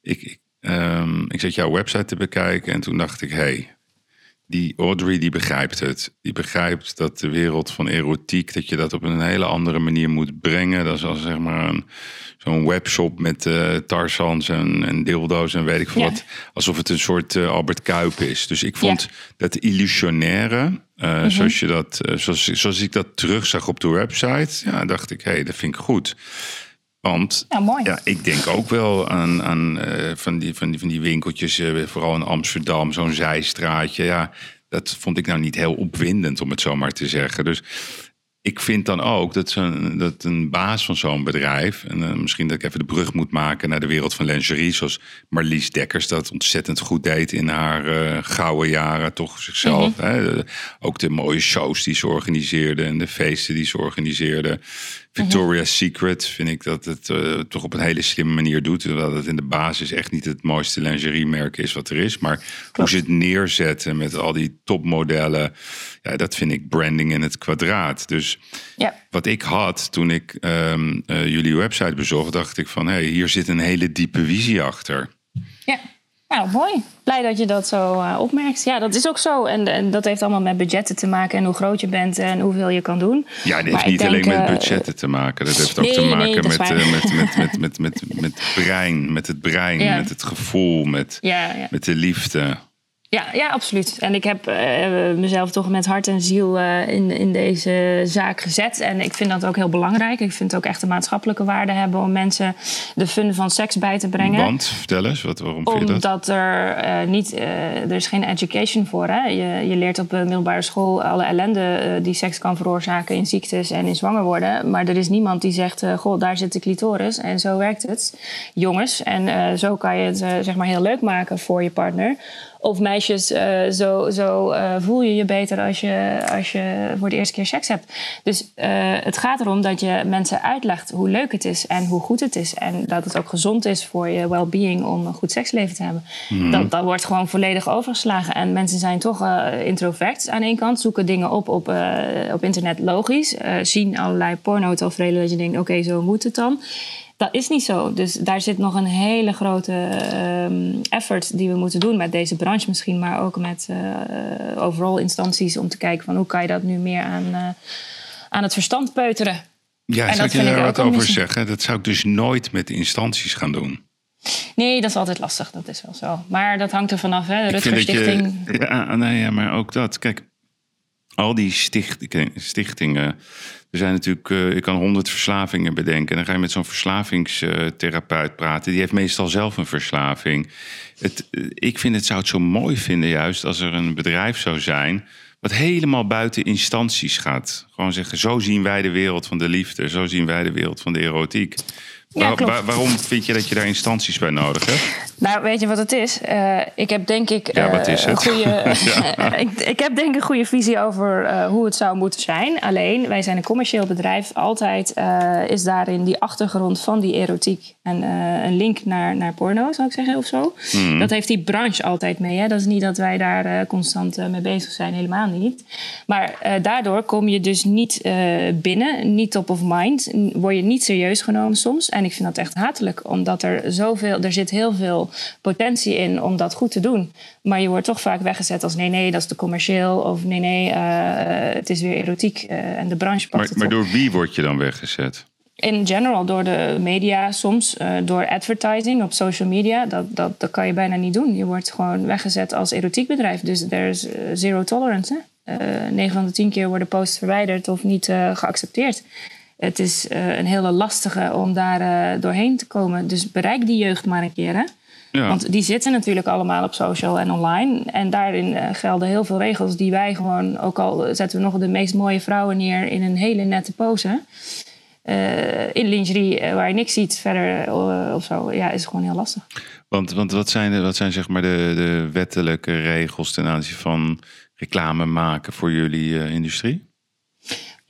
Ik, ik, um, ik zat jouw website te bekijken en toen dacht ik, hé, hey, die Audrey die begrijpt het. Die begrijpt dat de wereld van erotiek, dat je dat op een hele andere manier moet brengen. Dat is als zeg maar een, zo'n webshop met uh, tarsans en, en dildo's en weet ik veel ja. wat. Alsof het een soort uh, Albert Kuip is. Dus ik vond ja. dat illusionaire, uh, mm -hmm. zoals, je dat, zoals, zoals ik dat terugzag op de website, ja, dacht ik, hé, hey, dat vind ik goed. Want ja, ik denk ook wel aan, aan uh, van, die, van, die, van die winkeltjes, uh, vooral in Amsterdam, zo'n zijstraatje. Ja, dat vond ik nou niet heel opwindend, om het zo maar te zeggen. Dus ik vind dan ook dat, zo, dat een baas van zo'n bedrijf, en uh, misschien dat ik even de brug moet maken naar de wereld van lingerie, zoals Marlies Dekkers dat ontzettend goed deed in haar uh, gouden jaren, toch zichzelf. Mm -hmm. hè? Ook de mooie shows die ze organiseerde en de feesten die ze organiseerde. Victoria's mm -hmm. Secret vind ik dat het uh, toch op een hele slimme manier doet. Terwijl het in de basis echt niet het mooiste lingeriemerk is wat er is. Maar Klopt. hoe ze het neerzetten met al die topmodellen. Ja, dat vind ik branding in het kwadraat. Dus ja. wat ik had toen ik um, uh, jullie website bezocht, dacht ik van hé, hey, hier zit een hele diepe visie achter. Ja. Nou, mooi. Blij dat je dat zo uh, opmerkt. Ja, dat is ook zo. En, en, dat heeft allemaal met budgetten te maken en hoe groot je bent en hoeveel je kan doen. Ja, dat heeft maar niet denk, alleen met budgetten te maken. Dat heeft ook nee, te maken nee, met, met, met, met, met, met, met, brein, met het brein, ja. met het gevoel, met, ja, ja. met de liefde. Ja, ja, absoluut. En ik heb uh, mezelf toch met hart en ziel uh, in, in deze zaak gezet. En ik vind dat ook heel belangrijk. Ik vind het ook echt een maatschappelijke waarde hebben om mensen de fun van seks bij te brengen. Want, vertel eens, wat, waarom vind je dat? Omdat er uh, niet, er is geen education voor. Hè? Je, je leert op de middelbare school alle ellende die seks kan veroorzaken in ziektes en in zwanger worden. Maar er is niemand die zegt, goh, daar zit de clitoris en zo werkt het. Jongens, en zo kan je het zeg maar heel leuk maken voor je partner. Of meisjes, uh, zo, zo uh, voel je je beter als je, als je voor de eerste keer seks hebt. Dus uh, het gaat erom dat je mensen uitlegt hoe leuk het is en hoe goed het is. En dat het ook gezond is voor je well-being om een goed seksleven te hebben. Mm. Dat, dat wordt gewoon volledig overgeslagen. En mensen zijn toch introvert aan één kant, zoeken dingen op op, op internet logisch. zien allerlei porno-tafereelen dat je denkt, oké, okay, zo moet het dan. Dat is niet zo. Dus daar zit nog een hele grote um, effort die we moeten doen met deze branche misschien, maar ook met uh, overal instanties om te kijken van hoe kan je dat nu meer aan, uh, aan het verstand peuteren. Ja, en zou je daar wat over zeggen? Dat zou ik dus nooit met instanties gaan doen. Nee, dat is altijd lastig, dat is wel zo. Maar dat hangt er vanaf, hè? De Rutger Stichting. Je, ja, nee, ja, maar ook dat. Kijk, al die stichtingen er zijn natuurlijk, uh, je kan honderd verslavingen bedenken. En dan ga je met zo'n verslavingstherapeut praten. Die heeft meestal zelf een verslaving. Het, uh, ik vind het, zou het zo mooi vinden juist als er een bedrijf zou zijn... wat helemaal buiten instanties gaat. Gewoon zeggen, zo zien wij de wereld van de liefde. Zo zien wij de wereld van de erotiek. Ja, waar, waarom vind je dat je daar instanties bij nodig hebt? Nou, weet je wat het is? Uh, ik heb denk ik uh, ja, een goede. ik, ik, heb denk ik een goede visie over uh, hoe het zou moeten zijn. Alleen, wij zijn een commercieel bedrijf. Altijd is daarin die achtergrond van die erotiek en een link naar, naar porno, zou ik zeggen, of zo. Mm. Dat heeft die branche altijd mee. Hè? Dat is niet dat wij daar constant mee bezig zijn, helemaal niet. Maar daardoor kom je dus niet binnen, niet top of mind. Word je niet serieus genomen soms. En ik vind dat echt hatelijk, omdat er zoveel, er zit heel veel potentie in om dat goed te doen. Maar je wordt toch vaak weggezet als nee, nee, dat is te commercieel. Of nee, nee, uh, het is weer erotiek uh, en de branche pakt maar, het Maar door wie word je dan weggezet? In general, door de media soms, uh, door advertising op social media. Dat, dat, dat kan je bijna niet doen. Je wordt gewoon weggezet als erotiekbedrijf. Dus er is zero tolerance. Hè? 9 van de 10 keer worden posts verwijderd of niet geaccepteerd het is uh, een hele lastige om daar uh, doorheen te komen. Dus bereik die jeugd maar een keer. Hè? Ja. Want die zitten natuurlijk allemaal op social en online. En daarin uh, gelden heel veel regels die wij gewoon... ook al zetten we nog de meest mooie vrouwen neer in een hele nette pose... in lingerie waar je niks ziet verder of zo, ja, is gewoon heel lastig. Want, want wat zijn, wat zijn zeg maar de, de wettelijke regels ten aanzien van reclame maken voor jullie industrie?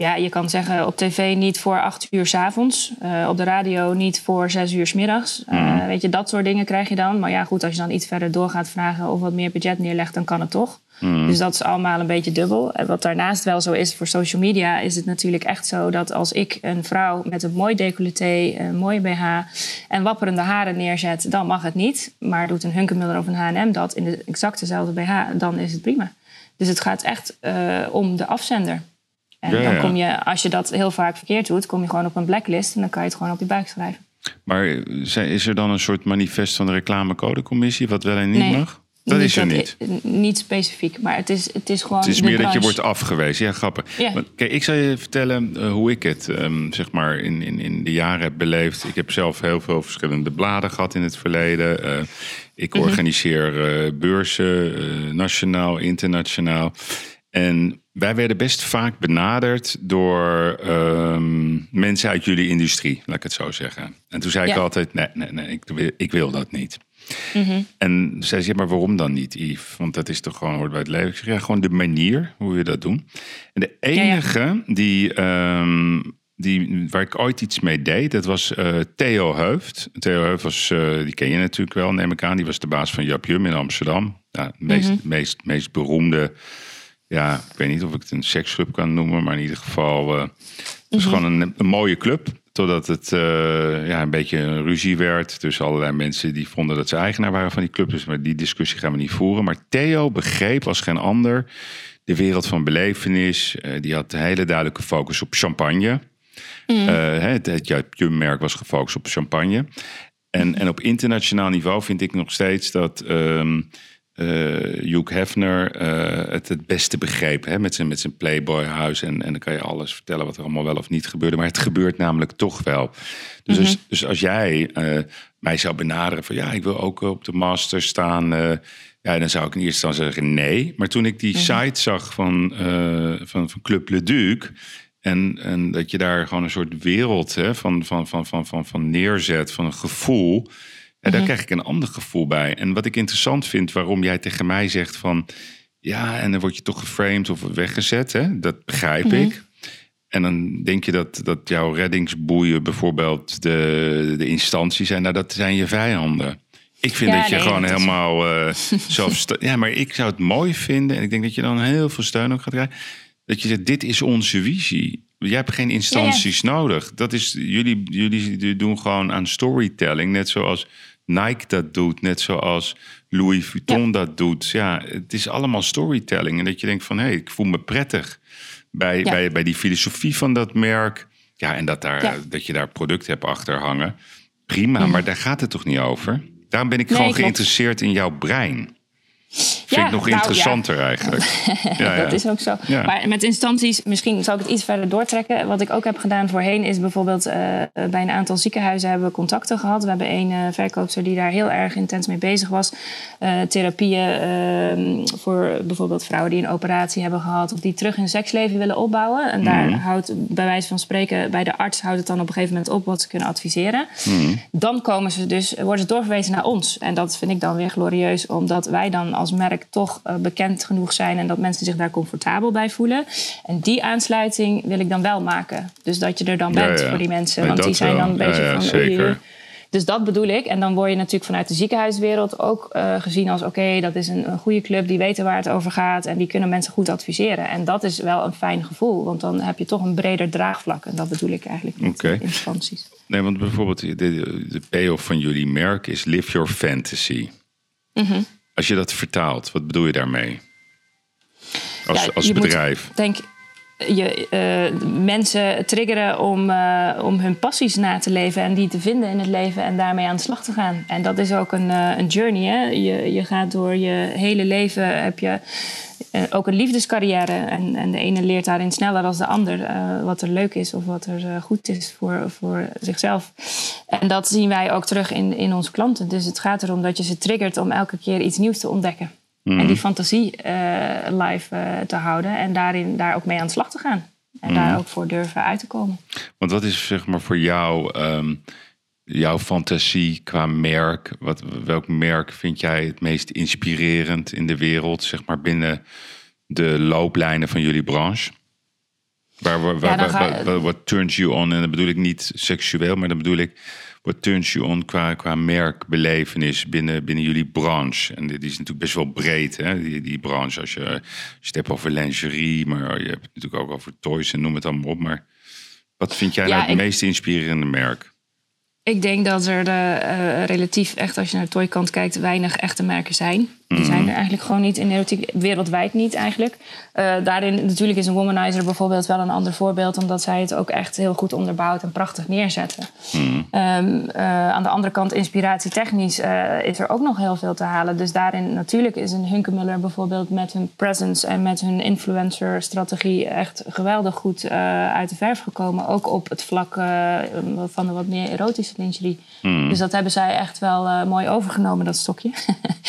Ja, je kan zeggen op tv niet voor acht uur s avonds. Uh, op de radio niet voor zes uur s middags. Uh, mm. Weet je, dat soort dingen krijg je dan. Maar ja, goed, als je dan iets verder door gaat vragen of wat meer budget neerlegt, dan kan het toch. Mm. Dus dat is allemaal een beetje dubbel. En wat daarnaast wel zo is voor social media, is het natuurlijk echt zo dat als ik een vrouw met een mooi decolleté, een mooie BH en wapperende haren neerzet, dan mag het niet. Maar doet een Hunkemuller of een HM dat in de exact dezelfde BH, dan is het prima. Dus het gaat echt uh, om de afzender. En ja, dan kom je, als je dat heel vaak verkeerd doet, kom je gewoon op een blacklist en dan kan je het gewoon op je buik schrijven. Maar is er dan een soort manifest van de reclamecodecommissie wat wel en niet nee. mag? Dat niet is er niet. Niet specifiek, maar het is, het is gewoon. Het is meer dat je wordt afgewezen. Ja, grappig. Ja. Maar, kijk, ik zal je vertellen uh, hoe ik het um, zeg maar in, in, in de jaren heb beleefd. Ik heb zelf heel veel verschillende bladen gehad in het verleden. Uh, ik mhm. organiseer uh, beurzen, nationaal, internationaal. En wij werden best vaak benaderd door um, mensen uit jullie industrie, laat ik het zo zeggen. En toen zei ja. ik altijd: nee, nee, nee, ik, wil, ik wil dat niet. Mm -hmm. En zei ze, maar waarom dan niet, Yves? Want dat is toch gewoon hoort bij het leven. Ik zeg, ja, gewoon de manier hoe we dat doen. En de enige ja, ja. Die, um, die, waar ik ooit iets mee deed, dat was uh, Theo Heuft. Theo Heuft was, uh, die ken je natuurlijk wel, neem ik aan. Die was de baas van Jap Jum in Amsterdam. Ja, meest, mm -hmm. meest, meest beroemde ja, ik weet niet of ik het een seksclub kan noemen, maar in ieder geval, uh, het was mm -hmm. gewoon een, een, mooie club. Totdat het uh, ja, een beetje een ruzie werd tussen allerlei mensen die vonden dat ze eigenaar waren van die club. Dus maar die discussie gaan we niet voeren. Maar Theo begreep als geen ander de wereld van belevenis. Uh, die had een hele duidelijke focus op champagne. Mm. het het merk was gefocust op champagne. En, en op internationaal niveau vind ik nog steeds dat. Um, uh, Hugh Hefner het het beste begreep. Hè? Met zijn, met zijn Playboy-huis. En, en dan kan je alles vertellen wat er allemaal wel of niet gebeurde. Maar het gebeurt namelijk toch wel. Dus, als, mhm. dus als jij mij zou benaderen van ja, ik wil ook op de master staan. ja, dan zou ik in eerste instantie zeggen nee. Maar toen ik die mhm. site zag van, van, van Club Le Duc en, en dat je daar gewoon een soort wereld hè, van, van, van, van, van, van neerzet, van een gevoel. En daar mhm. krijg ik een ander gevoel bij. En wat ik interessant vind, waarom jij tegen mij zegt van... ja, en dan word je toch geframed of weggezet, hè? dat begrijp mhm. ik. En dan denk je dat, dat jouw reddingsboeien bijvoorbeeld de, de instantie zijn. Nou, dat zijn je vijanden. Ik vind dat je gewoon helemaal uh, Ja, maar ik zou het mooi vinden. En ik denk dat je dan heel veel steun ook gaat krijgen. Dat je zegt, dit is onze visie. Jij hebt geen instanties nodig. Dat is, jullie, jullie doen gewoon aan storytelling. Net zoals Nike dat doet. Net zoals Louis Vuitton dat doet. Ja, het is allemaal storytelling. En dat je denkt van, hé, hey, ik voel me prettig. Bij, bij, bij die filosofie van dat merk. Ja, en dat, daar, dat je daar product hebt achter hangen. Prima, mhm. maar daar gaat het toch niet over? Daarom ben ik gewoon geïnteresseerd in jouw brein. Vind ik nog nou, interessanter eigenlijk. ja, dat is ook zo. Maar met instanties, misschien zal ik het iets verder doortrekken. Wat ik ook heb gedaan voorheen is bijvoorbeeld uh, bij een aantal ziekenhuizen hebben we contacten gehad. We hebben één uh, verkoopster die daar heel erg intens mee bezig was. Uh, therapieën ehm, voor bijvoorbeeld vrouwen die een operatie hebben gehad of die terug hun seksleven willen opbouwen. En daar mhm. houdt bij wijze van spreken bij de arts houdt het dan op een gegeven moment op wat ze kunnen adviseren. Mhm. Dan komen ze dus, worden ze doorverwezen naar ons. En dat vind ik dan weer glorieus, omdat wij dan als merk toch uh, bekend genoeg zijn en dat mensen zich daar comfortabel bij voelen. En die aansluiting wil ik dan wel maken. Dus dat je er dan bent voor die mensen. want die zijn dan een beetje van. Zeker. Dus dat bedoel ik. En dan word je natuurlijk vanuit de ziekenhuiswereld ook uh, gezien als: oké, dat is een, een, goede club, die weten waar het over gaat en die kunnen mensen goed adviseren. En dat is wel een fijn gevoel, want dan heb je toch een breder draagvlak. En dat bedoel ik eigenlijk met okay. instanties. Nee, want bijvoorbeeld de, de, de payoff van jullie merk is Live Your Fantasy. Mm als je dat vertaalt, wat bedoel je daarmee? Als, als bedrijf. Moet, denk je uh, mensen triggeren om, uh, om hun passies na te leven en die te vinden in het leven en daarmee aan de slag te gaan. En dat is ook een, uh, een journey. Hè? Je, je gaat door je hele leven, heb je ook een liefdescarrière. En, en de ene leert daarin sneller dan de ander wat er leuk is of wat er goed is voor, voor zichzelf. En dat zien wij ook terug in, in onze klanten. Dus het gaat erom dat je ze triggert om elke keer iets nieuws te ontdekken. En die mhm. fantasie uh, live te houden en daarin, daar ook mee aan de slag te gaan. En daar mhm. ook voor durven uit te komen. Want wat is zeg maar voor jou um, jouw fantasie qua merk? Wat, welk merk vind jij het meest inspirerend in de wereld, zeg maar binnen de looplijnen van jullie branche? Waar, waar, waar, waar, wat turns you on? En dat bedoel ik niet seksueel, maar dan bedoel ik wat turns you on qua, qua merkbelevenis binnen, binnen jullie branche? En die is natuurlijk best wel breed, hè, die, die branche. Als je, als je het hebt over lingerie, maar je hebt het natuurlijk ook over toys en noem het allemaal op. Maar wat vind jij nou het meest inspirerende merk? Ik denk dat er uh, relatief, echt als je naar de toykant kijkt, weinig echte merken zijn. Die zijn er eigenlijk gewoon niet in de erotiek, wereldwijd niet eigenlijk. Uh, daarin natuurlijk is een womanizer bijvoorbeeld wel een ander voorbeeld, omdat zij het ook echt heel goed onderbouwt en prachtig neerzetten. Um, uh, aan de andere kant, inspiratietechnisch uh, is er ook nog heel veel te halen. Dus daarin natuurlijk is een Hunkemuller bijvoorbeeld met hun presence en met hun influencer-strategie echt geweldig goed uit de verf gekomen. Ook op het vlak van de wat meer erotische lingerie. Hmm. Dus dat hebben zij echt wel mooi overgenomen, dat stokje.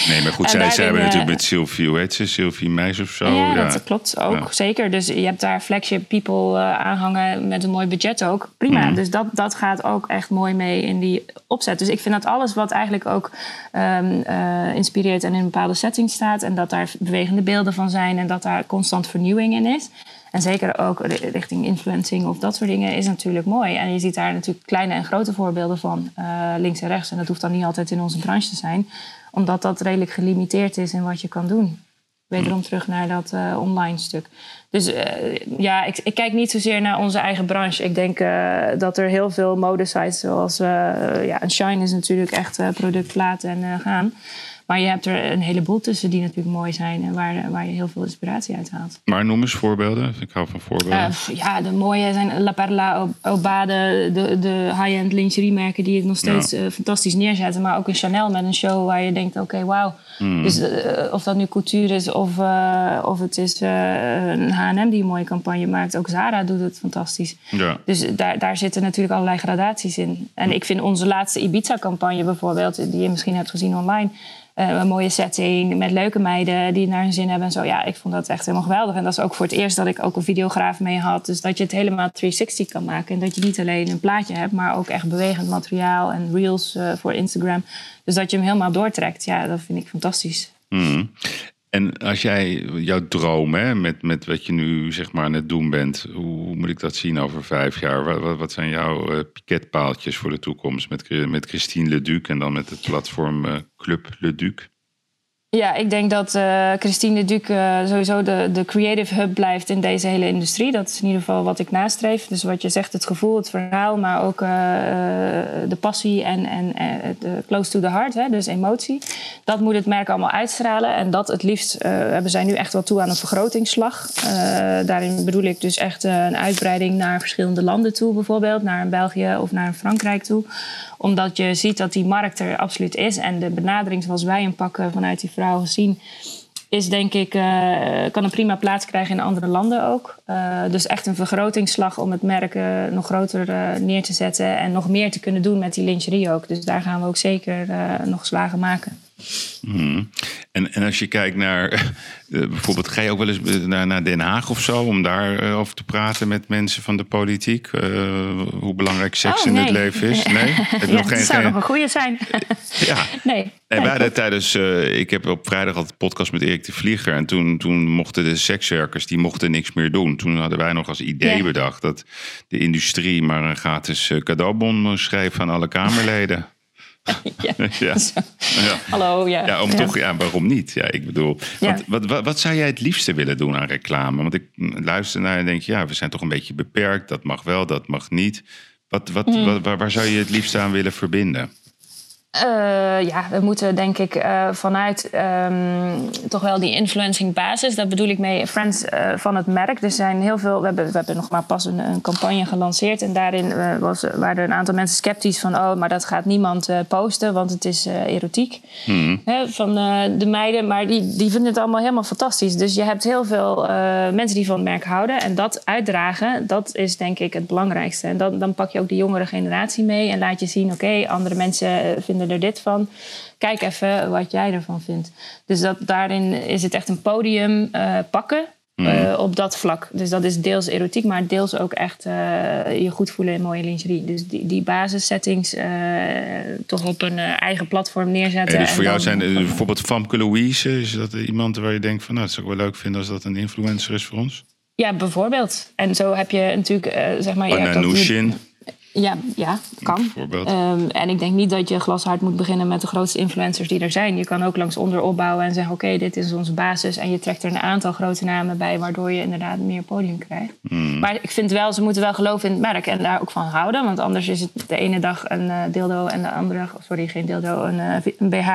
nee, maar goed, zij, zij hebben natuurlijk met Sylvie, hoe heet ze? Sylvie Meis of zo. Ja, ja. dat klopt ook. Zeker. Dus je hebt daar flagship people uh, aanhangen met een mooi budget ook. Prima. Mhm. Dus dat, dat gaat ook echt mooi mee in die opzet. Dus ik vind dat alles wat eigenlijk ook um, uh, inspireert en in een bepaalde setting staat. En dat daar bewegende beelden van zijn. En dat daar constant vernieuwing in is. En zeker ook richting influencing of dat soort dingen is natuurlijk mooi. En je ziet daar natuurlijk kleine en grote voorbeelden van, uh, links en rechts. En dat hoeft dan niet altijd in onze branche te zijn omdat dat redelijk gelimiteerd is in wat je kan doen. Wederom terug naar dat uh, online stuk. Dus uh, ja, ik, ik, kijk niet zozeer naar onze eigen branche. Ik denk uh, dat er heel veel modesites zoals ja, een Shine is natuurlijk echt product, en gaan. Maar je hebt er een heleboel tussen die natuurlijk mooi zijn en waar, waar je heel veel inspiratie uit haalt. Maar noem eens voorbeelden. Ik hou van voorbeelden. Uh, ja, de mooie zijn La Perla, Obade, de, de high-end lingeriemerken die het nog steeds ja. uh, fantastisch neerzetten. Maar ook een Chanel met een show waar je denkt, oké, okay, wauw. Hmm. Dus uh, of dat nu couture is of, of het is een H&M die een mooie campagne maakt. Ook Zara doet het fantastisch. Ja. Dus daar, daar zitten natuurlijk allerlei gradaties in. En ik vind onze laatste Ibiza-campagne bijvoorbeeld, die je misschien hebt gezien online... Uh, een mooie setting met leuke meiden die naar hun zin hebben en zo. Ja, ik vond dat echt helemaal geweldig. En dat is ook voor het eerst dat ik ook een videograaf mee had. Dus dat je het helemaal 360 kan maken. En dat je niet alleen een plaatje hebt, maar ook echt bewegend materiaal en reels uh, voor Instagram. Dus dat je hem helemaal doortrekt. Ja, dat vind ik fantastisch. Mm. En als jij jouw droom, hè, met, met wat je nu zeg maar aan het doen bent, hoe moet ik dat zien over vijf jaar? Wat, wat zijn jouw uh, piketpaaltjes voor de toekomst met, met Christine Leduc en dan met het platform uh, Club Leduc? Ja, ik denk dat uh, Christine Duc uh, sowieso de, de creative hub blijft in deze hele industrie. Dat is in ieder geval wat ik nastreef. Dus wat je zegt, het gevoel, het verhaal, maar ook uh, de passie en, en de close to the heart, hè, dus emotie. Dat moet het merk allemaal uitstralen. En dat het liefst hebben zij nu echt wel toe aan een vergrotingsslag. daarin bedoel ik dus echt een uitbreiding naar verschillende landen toe, bijvoorbeeld. Naar een België of naar een Frankrijk toe omdat je ziet dat die markt er absoluut is. En de benadering zoals wij hem pakken vanuit die vrouwen zien... is denk ik, uh, kan een prima plaats krijgen in andere landen ook. Uh, dus echt een vergrotingsslag om het merk uh, nog groter neer te zetten... en nog meer te kunnen doen met die lingerie ook. Dus daar gaan we ook zeker nog slagen maken. Hmm. En, en als je kijkt naar, uh, bijvoorbeeld, ga je ook wel eens naar, naar Den Haag of zo om daar uh, over te praten met mensen van de politiek? Uh, hoe belangrijk seks oh, in het leven is? Nee? Ja, nog geen, dat zou geen... nog een goede zijn. ja. Nee. En wij hadden tijdens, ik heb op vrijdag altijd een podcast met Erik de Vlieger. En toen, toen mochten de sekswerkers, die mochten niks meer doen. Toen hadden wij nog als idee ja. bedacht dat de industrie maar een gratis cadeaubon schreef aan alle Kamerleden. ja. ja. ja. Hallo, ja. Ja, om toch, ja, waarom niet? Ja, ik bedoel, wat, wat, wat, wat, zou jij het liefste willen doen aan reclame? Want ik luister naar en denk, ja, we zijn toch een beetje beperkt. Dat mag wel, dat mag niet. Wat, wat, Mm. wat, waar, waar zou je het liefst aan willen verbinden? Uh, ja, we moeten denk ik uh, vanuit um, toch wel die influencing basis. Dat bedoel ik mee friends uh, van het merk. Er zijn heel veel. We hebben, we hebben nog maar pas een, een campagne gelanceerd. En daarin was, waren er een aantal mensen sceptisch van: oh, maar dat gaat niemand posten, want het is erotiek. Hmm. Hè, van de meiden. Maar die, die vinden het allemaal helemaal fantastisch. Dus je hebt heel veel mensen die van het merk houden. En dat uitdragen, dat is denk ik het belangrijkste. En dan, dan pak je ook de jongere generatie mee en laat je zien: oké, okay, andere mensen vinden er dit van. Kijk even wat jij ervan vindt. Dus dat, daarin is het echt een podium uh, pakken Mhm. uh, op dat vlak. Dus dat is deels erotiek, maar deels ook echt uh, je goed voelen in mooie lingerie. Dus die, die basissettings toch op een eigen platform neerzetten. En dus voor jou zijn bijvoorbeeld Famke Louise, is dat iemand waar je denkt van nou, dat zou ik wel leuk vinden als dat een influencer is voor ons? Ja, bijvoorbeeld. En zo heb je natuurlijk, uh, zeg maar... je Ja, ja, kan. Um, en ik denk niet dat je glashard moet beginnen met de grootste influencers die er zijn. Je kan ook langs onder opbouwen en zeggen: Oké, dit is onze basis. En je trekt er een aantal grote namen bij, waardoor je inderdaad meer podium krijgt. Hmm. Maar ik vind wel, ze moeten wel geloven in het merk en daar ook van houden. Want anders is het de ene dag een eh, dildo en de andere dag, sorry, geen dildo, een, eh, een BH.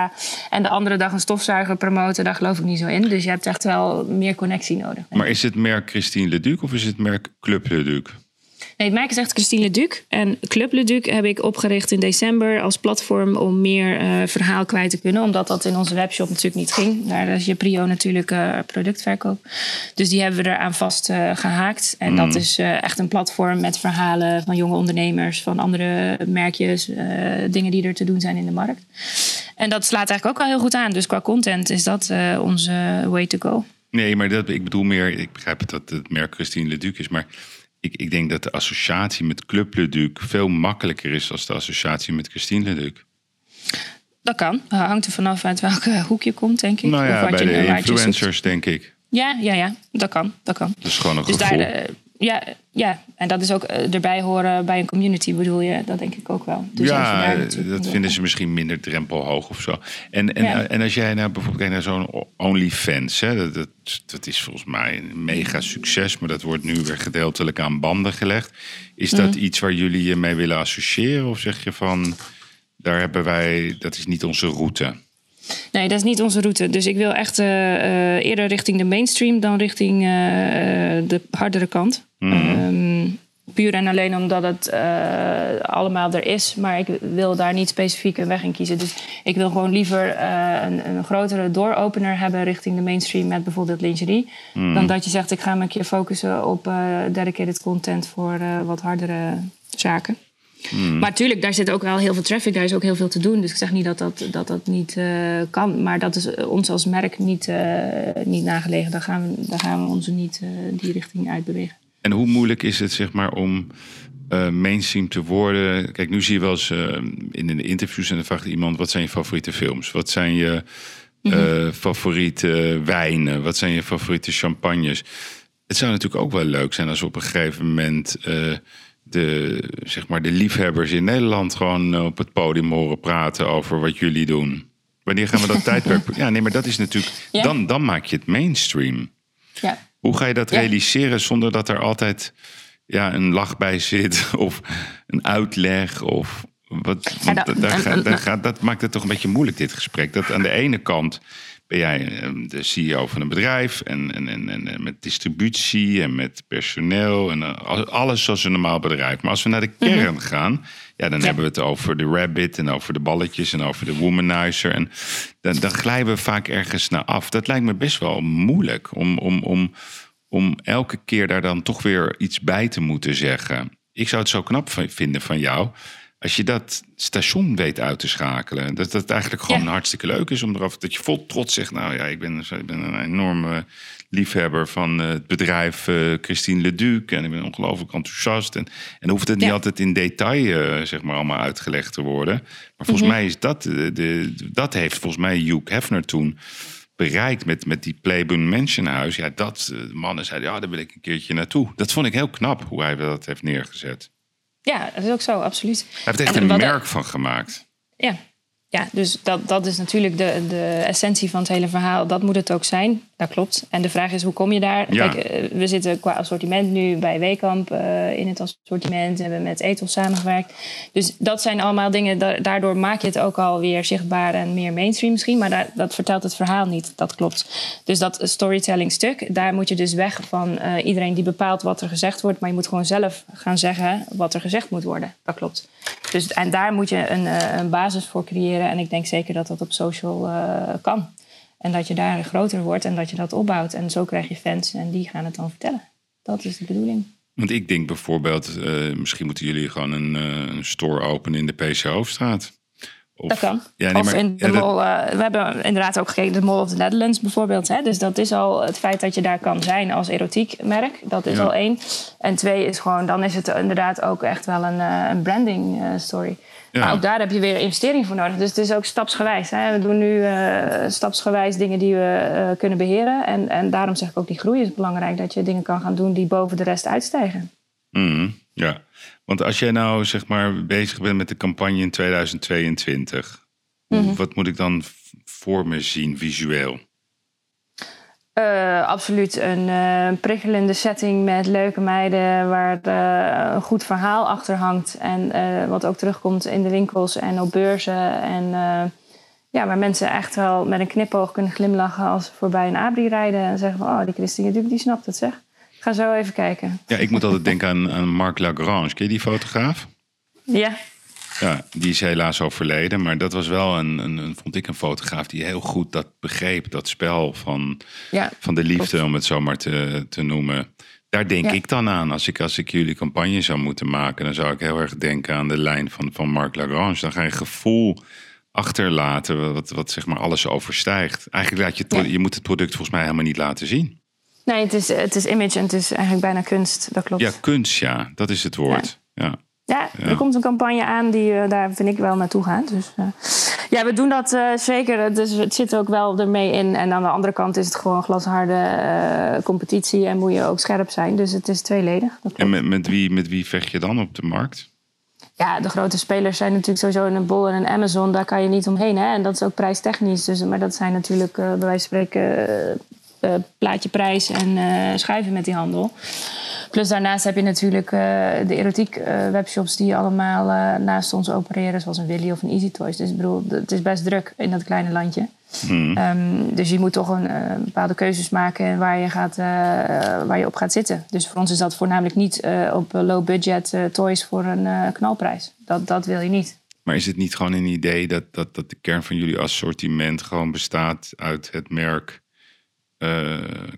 En de andere dag een stofzuiger promoten. Daar geloof ik niet zo in. Dus je hebt echt wel meer connectie nodig. Maar is het merk Christine Leduc of is het merk Club Leduc? Nee, het merk is echt Christine Leduc. En Club Leduc heb ik opgericht in december als platform om meer eh, verhaal kwijt te kunnen. Omdat dat in onze webshop natuurlijk niet ging. Daar is je prio natuurlijk eh, productverkoop. Dus die hebben we eraan vast eh, gehaakt. En dat is eh, echt een platform met verhalen van jonge ondernemers, van andere merkjes, dingen die er te doen zijn in de markt. En dat slaat eigenlijk ook wel heel goed aan. Dus qua content is dat onze way to go. Nee, maar dat, ik bedoel meer, ik begrijp het dat het merk Christine Leduc is, maar ik, ik denk dat de associatie met Club Leduc veel makkelijker is dan de associatie met Christine Leduc. Dat kan. Hangt er vanaf uit welk hoek je komt, denk ik. Nou Of ja, bij je- de influencers denk ik. Ja, ja, ja, dat kan. Dat kan. Dat is gewoon een Dus gevoel. daar, eh, ja, ja, en dat is ook eh, erbij horen bij een community, bedoel je? Dat denk ik ook wel. Dus ja, dat vinden ze misschien minder drempelhoog of zo. En, en, Ja. en als jij nou bijvoorbeeld kijkt naar zo'n OnlyFans, hè, dat, dat, dat is volgens mij een mega succes, maar dat wordt nu weer gedeeltelijk aan banden gelegd. Is dat Mhm. iets waar jullie je mee willen associëren? Of zeg je van, daar hebben wij, dat is niet onze route? Nee, dat is niet onze route. Dus ik wil echt eerder richting de mainstream dan richting de hardere kant. Mm puur en alleen omdat het uh, allemaal er is. Maar ik wil daar niet specifiek een weg in kiezen. Dus ik wil gewoon liever uh, een, een, grotere dooropener hebben richting de mainstream met bijvoorbeeld lingerie. Hmm. Dan dat je zegt, ik ga me een keer focussen op uh, dedicated content voor wat hardere zaken. Hmm. Maar tuurlijk, daar zit ook wel heel veel traffic, daar is ook heel veel te doen. Dus ik zeg niet dat dat, dat, dat niet kan. Maar dat is ons als merk niet, niet nagelegen. Daar gaan we, daar gaan we ons niet die richting uitbewegen. En hoe moeilijk is het zeg maar om mainstream te worden? Kijk, nu zie je wel eens in de interviews en dan vraagt iemand: wat zijn je favoriete films? Wat zijn je uh, favoriete wijnen? Wat zijn je favoriete champagnes? Het zou natuurlijk ook wel leuk zijn als op een gegeven moment de, zeg maar de liefhebbers in Nederland gewoon op het podium horen praten over wat jullie doen. Wanneer gaan we dat tijdperk? Ja, nee, maar dat is natuurlijk. Dan, dan maak je het mainstream. Ja. Hoe ga je dat realiseren zonder dat er altijd ja, een lach bij zit of een uitleg of wat? dat, daar, gaat, dat maakt het toch een beetje moeilijk dit gesprek. Dat aan de ene kant ben jij ehm, de CEO van een bedrijf en, en, en, en met distributie en met personeel en eh, alles zoals een normaal bedrijf. Maar als we naar de mhm. kern gaan, ja, dan hebben we het over de rabbit en over de balletjes en over de womanizer. En dan, dan glijden we vaak ergens naar af. Dat lijkt me best wel moeilijk om, om, om, om elke keer daar dan toch weer iets bij te moeten zeggen. Ik zou het zo knap vinden van jou als je dat station weet uit te schakelen, dat dat eigenlijk gewoon hartstikke leuk is om eraf dat je vol trots zegt: Nou ja, ik ben, ik ben een enorme liefhebber van eh, het bedrijf uh, Christine Leduc en ik ben ongelooflijk enthousiast. En, en hoeft het niet altijd in detail uh, zeg maar allemaal uitgelegd te worden. Maar volgens mhm. mij is dat, de, dat heeft volgens mij Hugh Hefner toen bereikt met, met die Playboy Mansion Ja, dat mannen zeiden: Ja, daar wil ik een keertje naartoe. Dat vond ik heel knap hoe hij dat heeft neergezet. Ja, dat is ook zo, absoluut. Hij heeft echt een merk van gemaakt. Ja, ja dus dat, dat is natuurlijk de, de essentie van het hele verhaal. Dat moet het ook zijn dat klopt. En de vraag is, hoe kom je daar? Kijk, eh, we zitten qua assortiment nu bij Wekamp uh, in het assortiment. We hebben met Ethos samengewerkt. Dus dat zijn allemaal dingen, daardoor maak je het ook alweer zichtbaar en meer mainstream misschien. Maar daar, dat vertelt het verhaal niet, dat klopt. Dus dat storytelling stuk, daar moet je dus weg van uh, iedereen die bepaalt wat er gezegd wordt. Maar je moet gewoon zelf gaan zeggen wat er gezegd moet worden. Dat klopt. Dus, en daar moet je een, een basis voor creëren. En ik denk zeker dat dat op social kan. En dat je daar groter wordt en dat je dat opbouwt. En zo krijg je fans en die gaan het dan vertellen. Dat is de bedoeling. Want ik denk bijvoorbeeld, uh, misschien moeten jullie gewoon een, uh, een store openen in de PC Hoofdstraat. Of, dat kan. Ja, of in de mall. Uh, we hebben inderdaad ook gekeken, de Mall of the Netherlands bijvoorbeeld. Hè? Dus dat is al het feit dat je daar kan zijn als erotiek merk. Dat is al één. En twee is gewoon, dan is het inderdaad ook echt wel een, een branding story. Maar ook daar heb je weer investering voor nodig. Dus het is ook stapsgewijs. Hè. We doen nu uh, stapsgewijs dingen die we uh, kunnen beheren. En, en daarom zeg ik ook, die groei is belangrijk. Dat je dingen kan gaan doen die boven de rest uitstijgen. Mm, ja, want als jij nou zeg maar bezig bent met de campagne in 2022. Mm Wat moet ik dan voor me zien visueel? Uh, absoluut een uh, prikkelende setting met leuke meiden waar uh, een goed verhaal achter hangt. En wat ook terugkomt in de winkels en op beurzen. En ja, waar mensen echt wel met een knipoog kunnen glimlachen als ze voorbij een abri rijden. En zeggen van, oh, die Christine Duke, die snapt het zeg. Ga zo even kijken. Ja, ik moet altijd denken aan, aan Marc Lagrange. Ken je die fotograaf? Ja. Ja, die is helaas overleden. Maar dat was wel een, een, een, vond ik, een fotograaf die heel goed dat begreep. Dat spel van, ja, van de liefde, om het zo maar te, te noemen. Daar denk ik dan aan. Als ik, als ik jullie campagne zou moeten maken, dan zou ik heel erg denken aan de lijn van, van Marc Lagrange. Dan ga je gevoel achterlaten wat, wat zeg maar alles overstijgt. Eigenlijk laat je het, je moet het product volgens mij helemaal niet laten zien. Nee, het is, het is image en het is eigenlijk bijna kunst. Dat klopt. Ja, kunst, ja. Dat is het woord. ja. Ja, er komt een campagne aan die uh, daar vind ik wel naartoe gaan. Dus uh, ja, we doen dat uh, zeker. Dus het zit ook wel ermee in. En aan de andere kant is het gewoon glasharde competitie en moet je ook scherp zijn. Dus het is tweeledig. En met, met, wie, met wie vecht je dan op de markt? Ja, de grote spelers zijn natuurlijk sowieso een Bol en een Amazon. Daar kan je niet omheen. Hè? En dat is ook prijstechnisch. Dus, maar dat zijn natuurlijk bij wijze van spreken plaatje prijs en schuiven met die handel. Plus daarnaast heb je natuurlijk uh, de erotiek uh, webshops die allemaal uh, naast ons opereren, zoals een Willy of een Easy Toys. Dus ik bedoel, het is best druk in dat kleine landje. Hmm. Ehm, dus je moet toch een, uh, bepaalde keuzes maken waar je, gaat, uh, waar je op gaat zitten. Dus voor ons is dat voornamelijk niet uh, op low budget toys voor een knalprijs. Dat, dat wil je niet. Maar is het niet gewoon een idee dat, dat, dat de kern van jullie assortiment gewoon bestaat uit het merk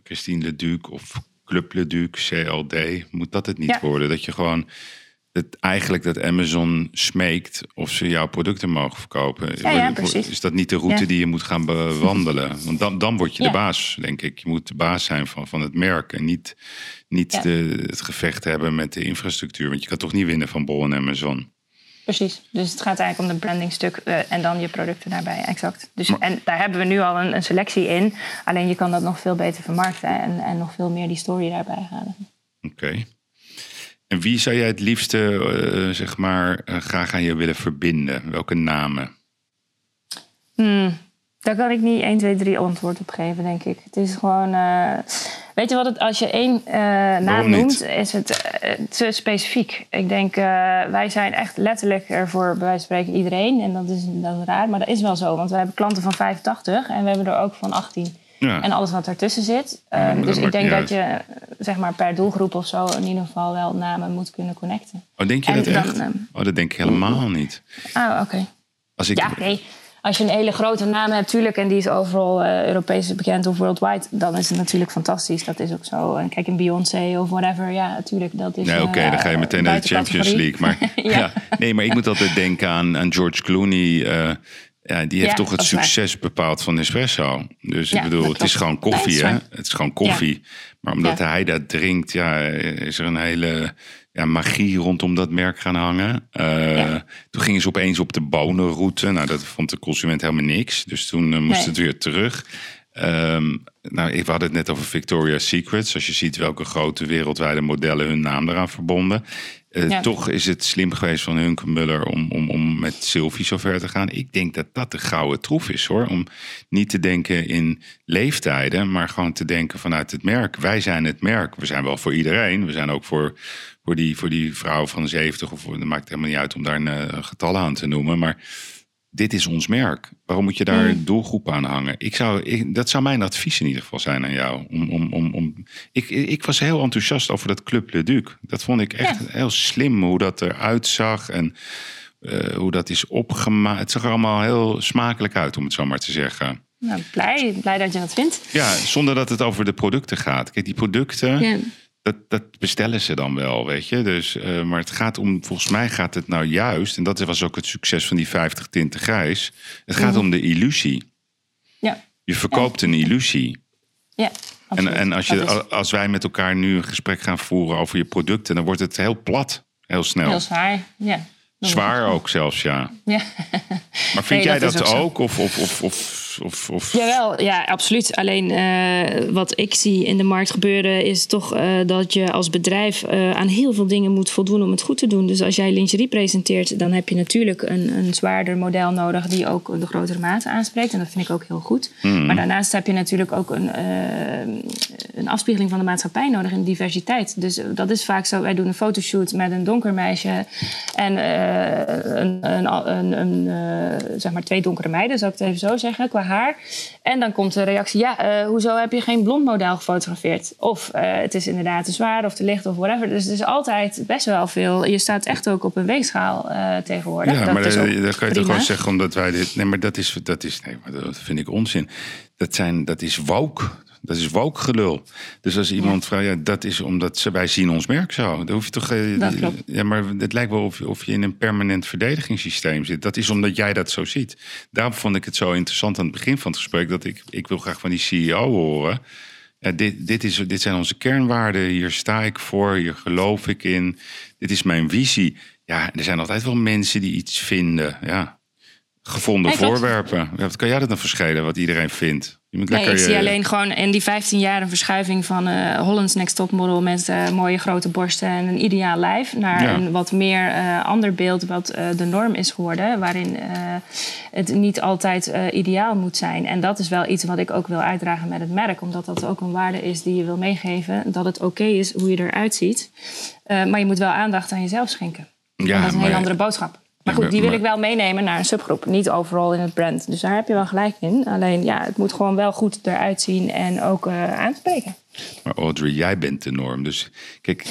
Christine Leduc of Club Leduc, CLD? Moet dat het niet ja. worden? Dat je gewoon het, eigenlijk dat Amazon smeekt of ze jouw producten mogen verkopen. Ja. Is dat niet de route die je moet gaan bewandelen? Want dan, dan word je de baas, denk ik. Je moet de baas zijn van, van het merk en niet, niet de, het gevecht hebben met de infrastructuur. Want je kan toch niet winnen van Bol en Amazon. Precies, dus het gaat eigenlijk om de brandingstuk uh, en dan je producten daarbij, exact. Dus, en daar hebben we nu al een, een, selectie in. Alleen je kan dat nog veel beter vermarkten en, en nog veel meer die story daarbij halen. Oké. En wie zou jij het liefste, uh, zeg maar, uh, graag aan je willen verbinden? Welke namen? Hmm, daar kan ik niet 1, 2, 3 antwoord op geven, denk ik. Het is gewoon. Uh, weet je wat het, als je één naam noemt, is het te specifiek. Ik denk, wij zijn echt letterlijk er voor bij wijze van spreken iedereen. En dat is, dat is raar, maar dat is wel zo. Want we hebben klanten van 85 en we hebben er ook van 18. Ja. En alles wat ertussen zit. Ja, dus ik denk dat je zeg maar per doelgroep of zo in ieder geval wel namen moet kunnen connecten. Oh, denk je en dat echt? Dan, oh, dat denk ik helemaal niet. Oh, oké. Okay. Als ik... Ja, nee. Als je een hele grote naam hebt, natuurlijk, en die is overal uh, Europees bekend of worldwide, dan is het natuurlijk fantastisch. Dat is ook zo. En kijk, een Beyoncé of whatever, ja, natuurlijk. Dat is. Nee, oké, okay, uh, dan ga je meteen naar de Champions League. Maar, ja. ja. nee, maar ik moet altijd denken aan, aan George Clooney. Uh, ja, die heeft toch het succes bepaald van Espresso. Dus ik bedoel, het is gewoon koffie, hè? Het is gewoon koffie. Maar omdat hij dat drinkt, ja, is er een hele ja, magie rondom dat merk gaan hangen. Uh, toen gingen ze opeens op de bonenroute. Nou, dat vond de consument helemaal niks. Dus toen uh, moest nee. het weer terug. Um, nou, we hadden het net over Victoria's Secrets. Als je ziet welke grote wereldwijde modellen hun naam eraan verbonden. Uh, Toch is het slim geweest van Hunke Muller om, om, om met Sylvie zo ver te gaan. Ik denk dat dat de gouden troef is hoor. Om niet te denken in leeftijden, maar gewoon te denken vanuit het merk. Wij zijn het merk. We zijn wel voor iedereen. We zijn ook voor, voor, die, voor die vrouw van 70 of dat maakt helemaal niet uit om daar een uh, getal aan te noemen. Maar dit is ons merk. Waarom moet je daar een doelgroep aan hangen? Ik zou, ik, dat zou mijn advies in ieder geval zijn aan jou. Om, om, om, om, ik, ik was heel enthousiast over dat Club Le Duc. Dat vond ik echt heel slim hoe dat eruit zag en uh, hoe dat is opgemaakt. Het zag er allemaal heel smakelijk uit, om het zo maar te zeggen. Nou, blij, blij dat je dat vindt. Ja, zonder dat het over de producten gaat. Kijk, die producten, ja dat, dat bestellen ze dan wel, weet je. Dus, uh, maar het gaat om, volgens mij gaat het nou juist, en dat was ook het succes van die 50 tinten grijs. Het gaat om de illusie. Ja. Je verkoopt een illusie. Ja. En, en als, je, als wij met elkaar nu een gesprek gaan voeren over je producten, dan wordt het heel plat, heel snel. Heel zwaar, ja. Zwaar ook zelfs, ja. ja. Maar vind jij dat, ook? ook of, of, of, of, of, of... Jawel, ja, absoluut. Alleen uh, wat ik zie in de markt gebeuren... is toch uh, dat je als bedrijf uh, aan heel veel dingen moet voldoen om het goed te doen. Dus als jij lingerie presenteert... dan heb je natuurlijk een, een zwaarder model nodig... die ook de grotere maten aanspreekt. En dat vind ik ook heel goed. Mm. Maar daarnaast heb je natuurlijk ook een, een afspiegeling van de maatschappij nodig... in diversiteit. Dus dat is vaak zo. Wij doen een fotoshoot met een donker meisje... en een, een, een, een zeg maar twee donkere meiden, zou ik het even zo zeggen, qua haar. En dan komt de reactie, ja, uh, hoezo heb je geen blond model gefotografeerd? Of uh, het is inderdaad te zwaar of te licht of whatever. Dus het is altijd best wel veel. Je staat echt ook op een weegschaal tegenwoordig. Ja, dat maar dat kan je prima. toch gewoon zeggen omdat wij dit... Nee, maar dat is, dat is nee, maar dat vind ik onzin. Dat, zijn, dat is woke. Dat is gelul. Dus als iemand ja. vraagt, ja, dat is omdat ze, wij zien ons merk zo. Dan hoef je toch. Eh, dat klopt. Ja, maar het lijkt wel of, of je in een permanent verdedigingssysteem zit. Dat is omdat jij dat zo ziet. Daarom vond ik het zo interessant aan het begin van het gesprek dat ik, ik wil graag van die CEO horen. Ja, dit, dit, is, dit zijn onze kernwaarden. Hier sta ik voor, hier geloof ik in. Dit is mijn visie. Ja, er zijn altijd wel mensen die iets vinden. Ja, gevonden voorwerpen. Wat kan jij dat dan verschillen, wat iedereen vindt? Nee, ik zie alleen gewoon in die 15 jaar een verschuiving van uh, Hollands Next Top Model met uh, mooie grote borsten en een ideaal lijf naar een wat meer uh, ander beeld wat de norm is geworden, waarin het niet altijd ideaal moet zijn. En dat is wel iets wat ik ook wil uitdragen met het merk, omdat dat ook een waarde is die je wil meegeven, dat het oké okay is hoe je eruit ziet. maar je moet wel aandacht aan jezelf schenken. Ja, dat is een hele andere boodschap. Maar goed, die wil ik wel meenemen naar een subgroep. Niet overal in het brand. Dus daar heb je wel gelijk in. Alleen ja, het moet gewoon wel goed eruit zien en ook uh, aanspreken. Maar Audrey, jij bent de norm. Dus kijk,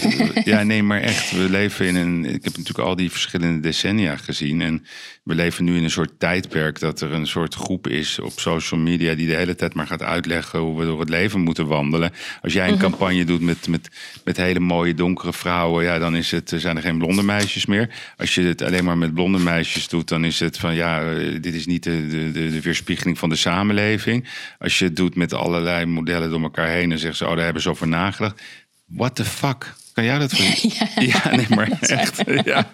ja, nee, maar echt, we leven in een. Ik heb natuurlijk al die verschillende decennia gezien. En we leven nu in een soort tijdperk dat er een soort groep is op social media die de hele tijd maar gaat uitleggen hoe we door het leven moeten wandelen. Als jij een mhm. campagne doet met, met, met hele mooie donkere vrouwen, ja, dan is het, zijn er geen blonde meisjes meer. Als je het alleen maar met blonde meisjes doet, dan is het van ja, dit is niet de, de, de, weerspiegeling van de samenleving. Als je het doet met allerlei modellen door elkaar heen en zegt ze, oh, daar hebben ze over nagedacht. What the fuck? Kan jij dat voor ja. nee, maar echt. Ja.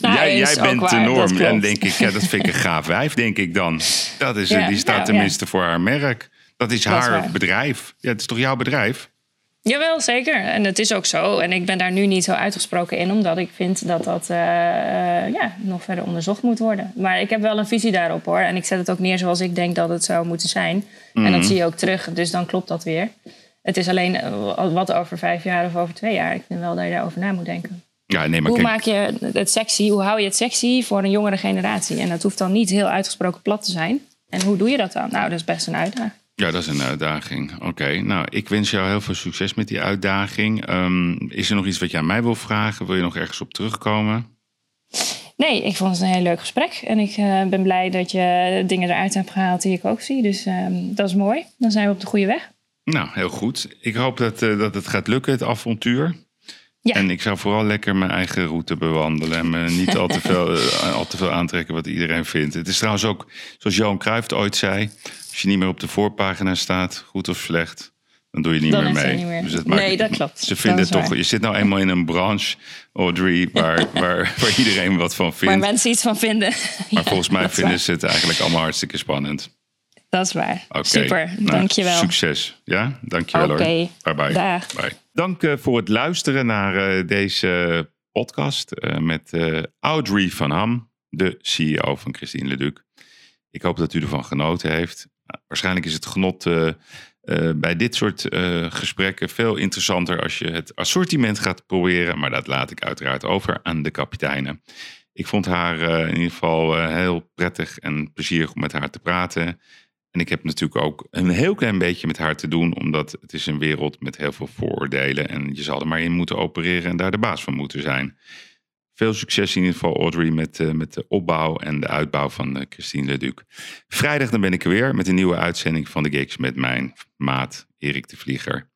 Nou, jij, jij bent de norm. En denk ik, ja, dat vind ik een gaaf wijf, denk ik dan. Dat is, die staat nou, tenminste voor haar merk. Dat is haar bedrijf. Ja, het is toch jouw bedrijf? Jawel, zeker. En het is ook zo. En ik ben daar nu niet zo uitgesproken in, omdat ik vind dat dat uh, ja, nog verder onderzocht moet worden. Maar ik heb wel een visie daarop hoor. En ik zet het ook neer zoals ik denk dat het zou moeten zijn. En dat mhm. zie je ook terug, dus dan klopt dat weer. Het is alleen eh, wat over vijf jaar of over twee jaar. Ik vind wel dat je daarover na moet denken. Ja, nee, maar hoe maak je het sexy? Hoe hou je het sexy voor een jongere generatie? En dat hoeft dan niet heel uitgesproken plat te zijn. En hoe doe je dat dan? Nou, dat is best een uitdaging. Ja, dat is een uitdaging. Oké, nou, ik wens jou heel veel succes met die uitdaging. Ehm, is er nog iets wat je aan mij wil vragen? Wil je nog ergens op terugkomen? Nee, ik vond het een heel leuk gesprek. En ik uh, ben blij dat je dingen eruit hebt gehaald die ik ook zie. Dus ehm, dat is mooi. Dan zijn we op de goede weg. Nou, heel goed. Ik hoop dat, uh, dat het gaat lukken, het avontuur. Ja. En ik zou vooral lekker mijn eigen route bewandelen. En me niet al te, veel, uh, al te veel aantrekken wat iedereen vindt. Het is trouwens ook, zoals Johan Cruijff ooit zei... als je niet meer op de voorpagina staat, goed of slecht... dan doe je niet meer mee. Niet meer. Dus nee, dat klopt. Ze vinden toch... Je zit nou eenmaal in een branche, Audrey... Waar, waar, waar iedereen wat van vindt. Waar mensen iets van vinden. Maar volgens mij vinden ze het eigenlijk allemaal hartstikke spannend. Dat is waar. Super, nou, dankjewel. Succes. Ja, dankjewel Oké, Bye bye. Dag. Bye. Dank uh, voor het luisteren naar uh, deze podcast uh, met Audrey van Ham, de CEO van Christine Leduc. Ik hoop dat u ervan genoten heeft. Nou, waarschijnlijk is het genot bij dit soort gesprekken veel interessanter als je het assortiment gaat proberen. Maar dat laat ik uiteraard over aan de kapiteinen. Ik vond haar in ieder geval heel prettig en plezierig om met haar te praten. En ik heb natuurlijk ook een heel klein beetje met haar te doen, omdat het is een wereld met heel veel vooroordelen. En je zal er maar in moeten opereren en daar de baas van moeten zijn. Veel succes in ieder geval, Audrey, met, uh, met de opbouw en de uitbouw van uh, Christine Leduc. Vrijdag dan ben ik er weer met een nieuwe uitzending van de Gigs met mijn maat Erik de Vlieger.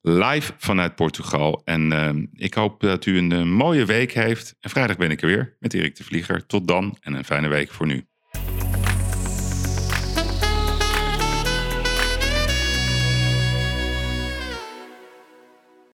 Live vanuit Portugal. En uh, ik hoop dat u een mooie week heeft. En vrijdag ben ik er weer met Erik de Vlieger. Tot dan en een fijne week voor nu.